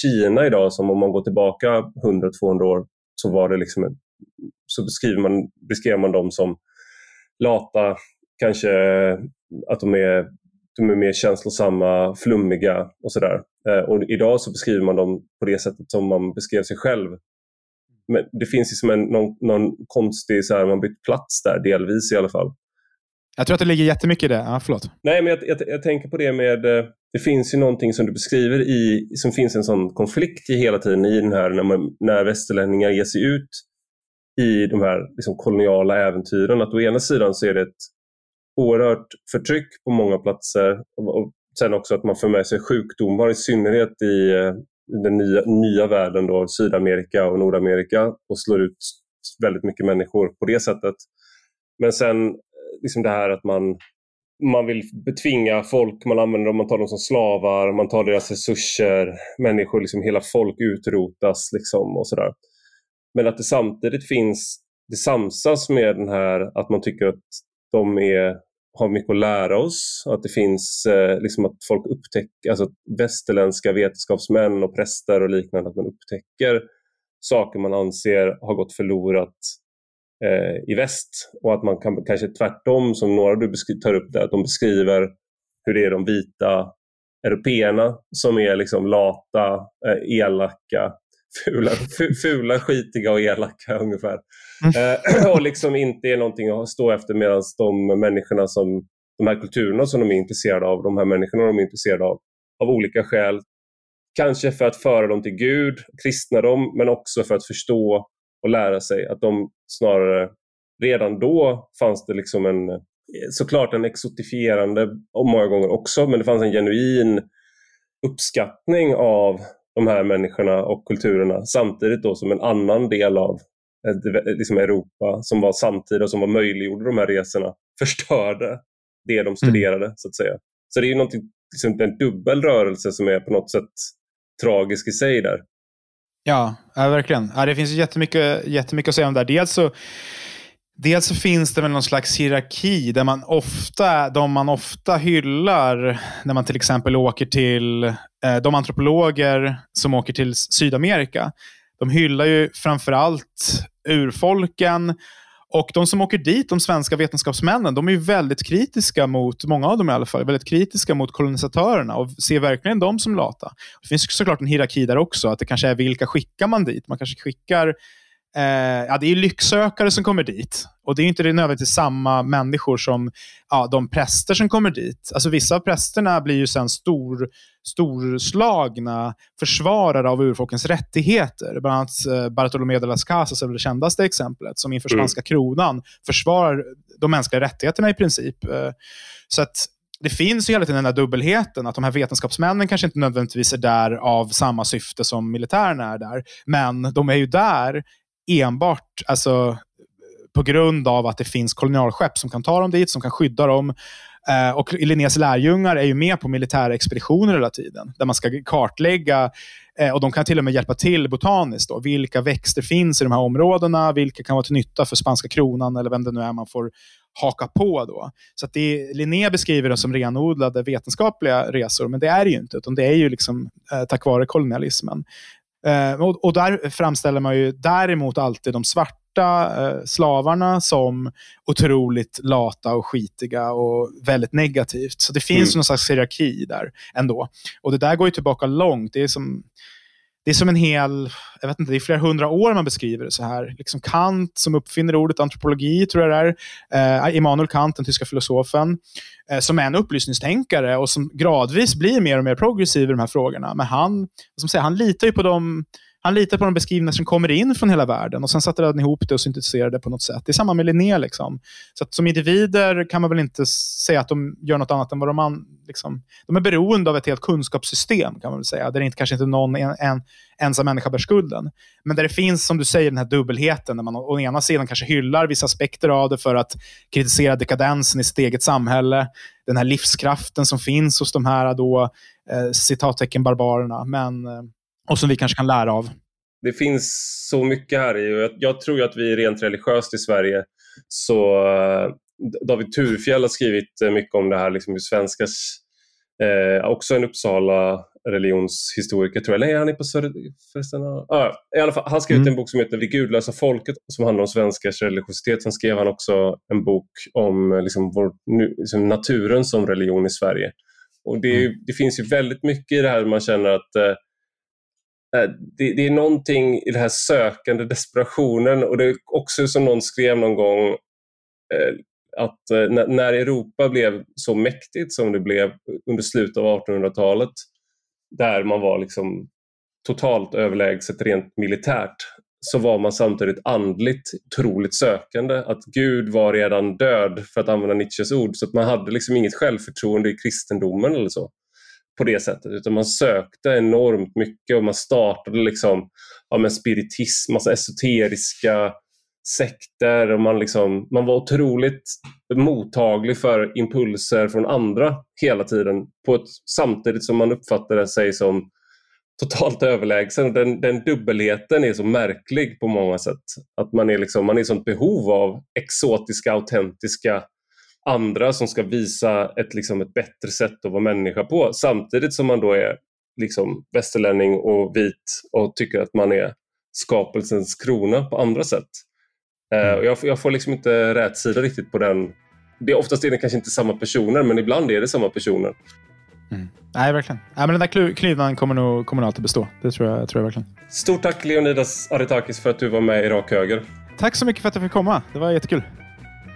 Kina idag, som om man går tillbaka 100-200 år, så var det liksom så beskriver man, beskrev man dem som lata, kanske att de är, de är mer känslosamma, flummiga och sådär. Eh, och idag så beskriver man dem på det sättet som man beskrev sig själv. Men det finns liksom en, någon, någon konstig, så här, man bytt plats där, delvis i alla fall. Jag tror att det ligger jättemycket i det. Ja, förlåt. Nej, men jag, jag, jag tänker på det med eh, det finns ju någonting som du beskriver i, som finns en sån konflikt i hela tiden i den här när, man, när västerlänningar ger sig ut i de här liksom, koloniala äventyren. Att å ena sidan så är det ett oerhört förtryck på många platser och, och sen också att man för med sig sjukdomar i synnerhet i eh, den nya, nya världen, då, Sydamerika och Nordamerika och slår ut väldigt mycket människor på det sättet. Men sen eh, liksom det här att man man vill betvinga folk, man använder dem, man tar dem som slavar, man tar deras resurser, människor, liksom hela folk utrotas liksom och sådär. Men att det samtidigt finns, det samsas med den här att man tycker att de är, har mycket att lära oss, att det finns eh, liksom att folk upptäcker, alltså västerländska vetenskapsmän och präster och liknande, att man upptäcker saker man anser har gått förlorat eh, i väst och att man kan kanske tvärtom, som några du tar upp där, att de beskriver hur det är de vita européerna som är liksom lata, eh, elaka, fula, fula, skitiga och elaka ungefär. Mm. Eh, och liksom inte är någonting att stå efter medan de människorna som, de här kulturerna som de är intresserade av, de här människorna de är intresserade av, av olika skäl, kanske för att föra dem till Gud, kristna dem, men också för att förstå och lära sig. Att de snarare, redan då fanns det liksom en, såklart en exotifierande, och många gånger också, men det fanns en genuin uppskattning av de här människorna och kulturerna samtidigt då som en annan del av eh, liksom Europa som var samtida och som var möjliggjorde de här resorna förstörde det de mm. studerade mm. så att säga. Så det är någonting, liksom en dubbel rörelse som är på något sätt tragisk i sig där. Ja, ja verkligen. Ja, det finns jättemycket, jättemycket att säga om det här. Dels så, dels så finns det väl någon slags hierarki där man ofta, de man ofta hyllar när man till exempel åker till eh, de antropologer som åker till Sydamerika. De hyllar ju framförallt urfolken och de som åker dit, de svenska vetenskapsmännen, de är väldigt kritiska mot, många av dem i alla fall, väldigt kritiska mot kolonisatörerna och ser verkligen dem som lata. Det finns såklart en hierarki där också, att det kanske är vilka skickar man dit? Man kanske skickar Eh, ja, det är lycksökare som kommer dit. Och det är inte nödvändigtvis samma människor som ja, de präster som kommer dit. Alltså Vissa av prästerna blir ju sen stor, storslagna försvarare av urfolkens rättigheter. Bland annat eh, Bartolomé de las Casas är det kändaste exemplet, som inför mm. spanska kronan försvarar de mänskliga rättigheterna i princip. Eh, så att det finns ju hela tiden den här dubbelheten, att de här vetenskapsmännen kanske inte nödvändigtvis är där av samma syfte som militärerna är där. Men de är ju där enbart alltså, på grund av att det finns kolonialskepp som kan ta dem dit, som kan skydda dem. Eh, och Linnés lärjungar är ju med på militära expeditioner hela tiden, där man ska kartlägga eh, och de kan till och med hjälpa till botaniskt. Då. Vilka växter finns i de här områdena? Vilka kan vara till nytta för spanska kronan eller vem det nu är man får haka på. Då. Så att det, Linné beskriver det som renodlade vetenskapliga resor, men det är det ju inte. Utan det är ju liksom, eh, tack vare kolonialismen. Eh, och, och, där framställer man ju däremot alltid de svarta eh, slavarna som otroligt lata och skitiga och väldigt negativt. Så det finns mm. någon slags hierarki där ändå. Och det där går ju tillbaka långt. Det är som det är som en hel, jag vet inte, det är flera hundra år man beskriver det så här. Liksom Kant som uppfinner ordet antropologi, tror jag det är. Eh, Immanuel Kant, den tyska filosofen, eh, som är en upplysningstänkare och som gradvis blir mer och mer progressiv i de här frågorna. Men han, som säger, han litar ju på de han litar på de beskrivningar som kommer in från hela världen och sen satte han ihop det och syntetiserade det på något sätt. Det är samma med Linné. Liksom. Så att som individer kan man väl inte säga att de gör något annat än vad de... An, liksom, de är beroende av ett helt kunskapssystem, kan man väl säga. Där det inte, kanske inte någon en, en ensam människa bär skulden. Men där det finns, som du säger, den här dubbelheten. Där man å ena sidan kanske hyllar vissa aspekter av det för att kritisera dekadensen i sitt eget samhälle. Den här livskraften som finns hos de här då, eh, citattecken barbarerna. Men eh, och som vi kanske kan lära av. Det finns så mycket här i jag, jag tror att vi rent religiöst i Sverige så uh, David Turfjell har skrivit uh, mycket om det här, liksom hur svenskars, uh, också en Uppsala religionshistoriker tror jag, eller är han är på Söder... Förresten, uh, I alla fall, han skrev mm. en bok som heter Det gudlösa folket som handlar om svenskars religiositet. Sen skrev han också en bok om liksom, vår, liksom, naturen som religion i Sverige. Och det, mm. det finns ju väldigt mycket i det här man känner att Eh, Eh, det, det, är någonting i den här sökande desperationen och det är också som någon skrev någon gång eh, att eh, när Europa blev så mäktigt som det blev under slutet av 1800-talet där man var liksom totalt överlägset rent militärt så var man samtidigt andligt otroligt sökande. Att Gud var redan död, för att använda Nietzsches ord, så att man hade liksom inget självförtroende i kristendomen eller så på det sättet, utan man sökte enormt mycket och man startade liksom, ja, med spiritism, massa esoteriska sekter och man, liksom, man var otroligt mottaglig för impulser från andra hela tiden på ett, samtidigt som man uppfattade sig som totalt överlägsen. Den, den dubbelheten är så märklig på många sätt. Att man är, liksom, man är i sånt behov av exotiska, autentiska andra som ska visa ett, liksom, ett bättre sätt att vara människa på samtidigt som man då är liksom, västerlänning och vit och tycker att man är skapelsens krona på andra sätt. Uh, jag, jag, får liksom inte rätt sida riktigt på den. Det är oftast är det kanske inte samma personer, men ibland är det samma personer. Mm. Nej, verkligen. Nej, men den där klyvnaden kommer nog, kommer nog alltid bestå. Det tror jag, tror jag verkligen. Stort tack Leonidas Aritakis för att du var med i Rak Höger. Tack så mycket för att jag fick komma. Det var jättekul.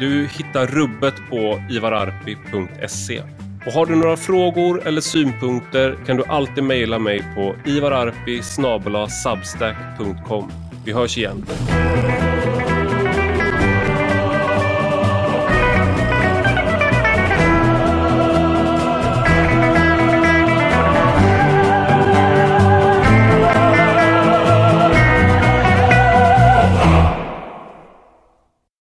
Du hittar rubbet på ivararpi.se. Och har du några frågor eller synpunkter kan du alltid mejla mig på ivararpi Vi hörs igen.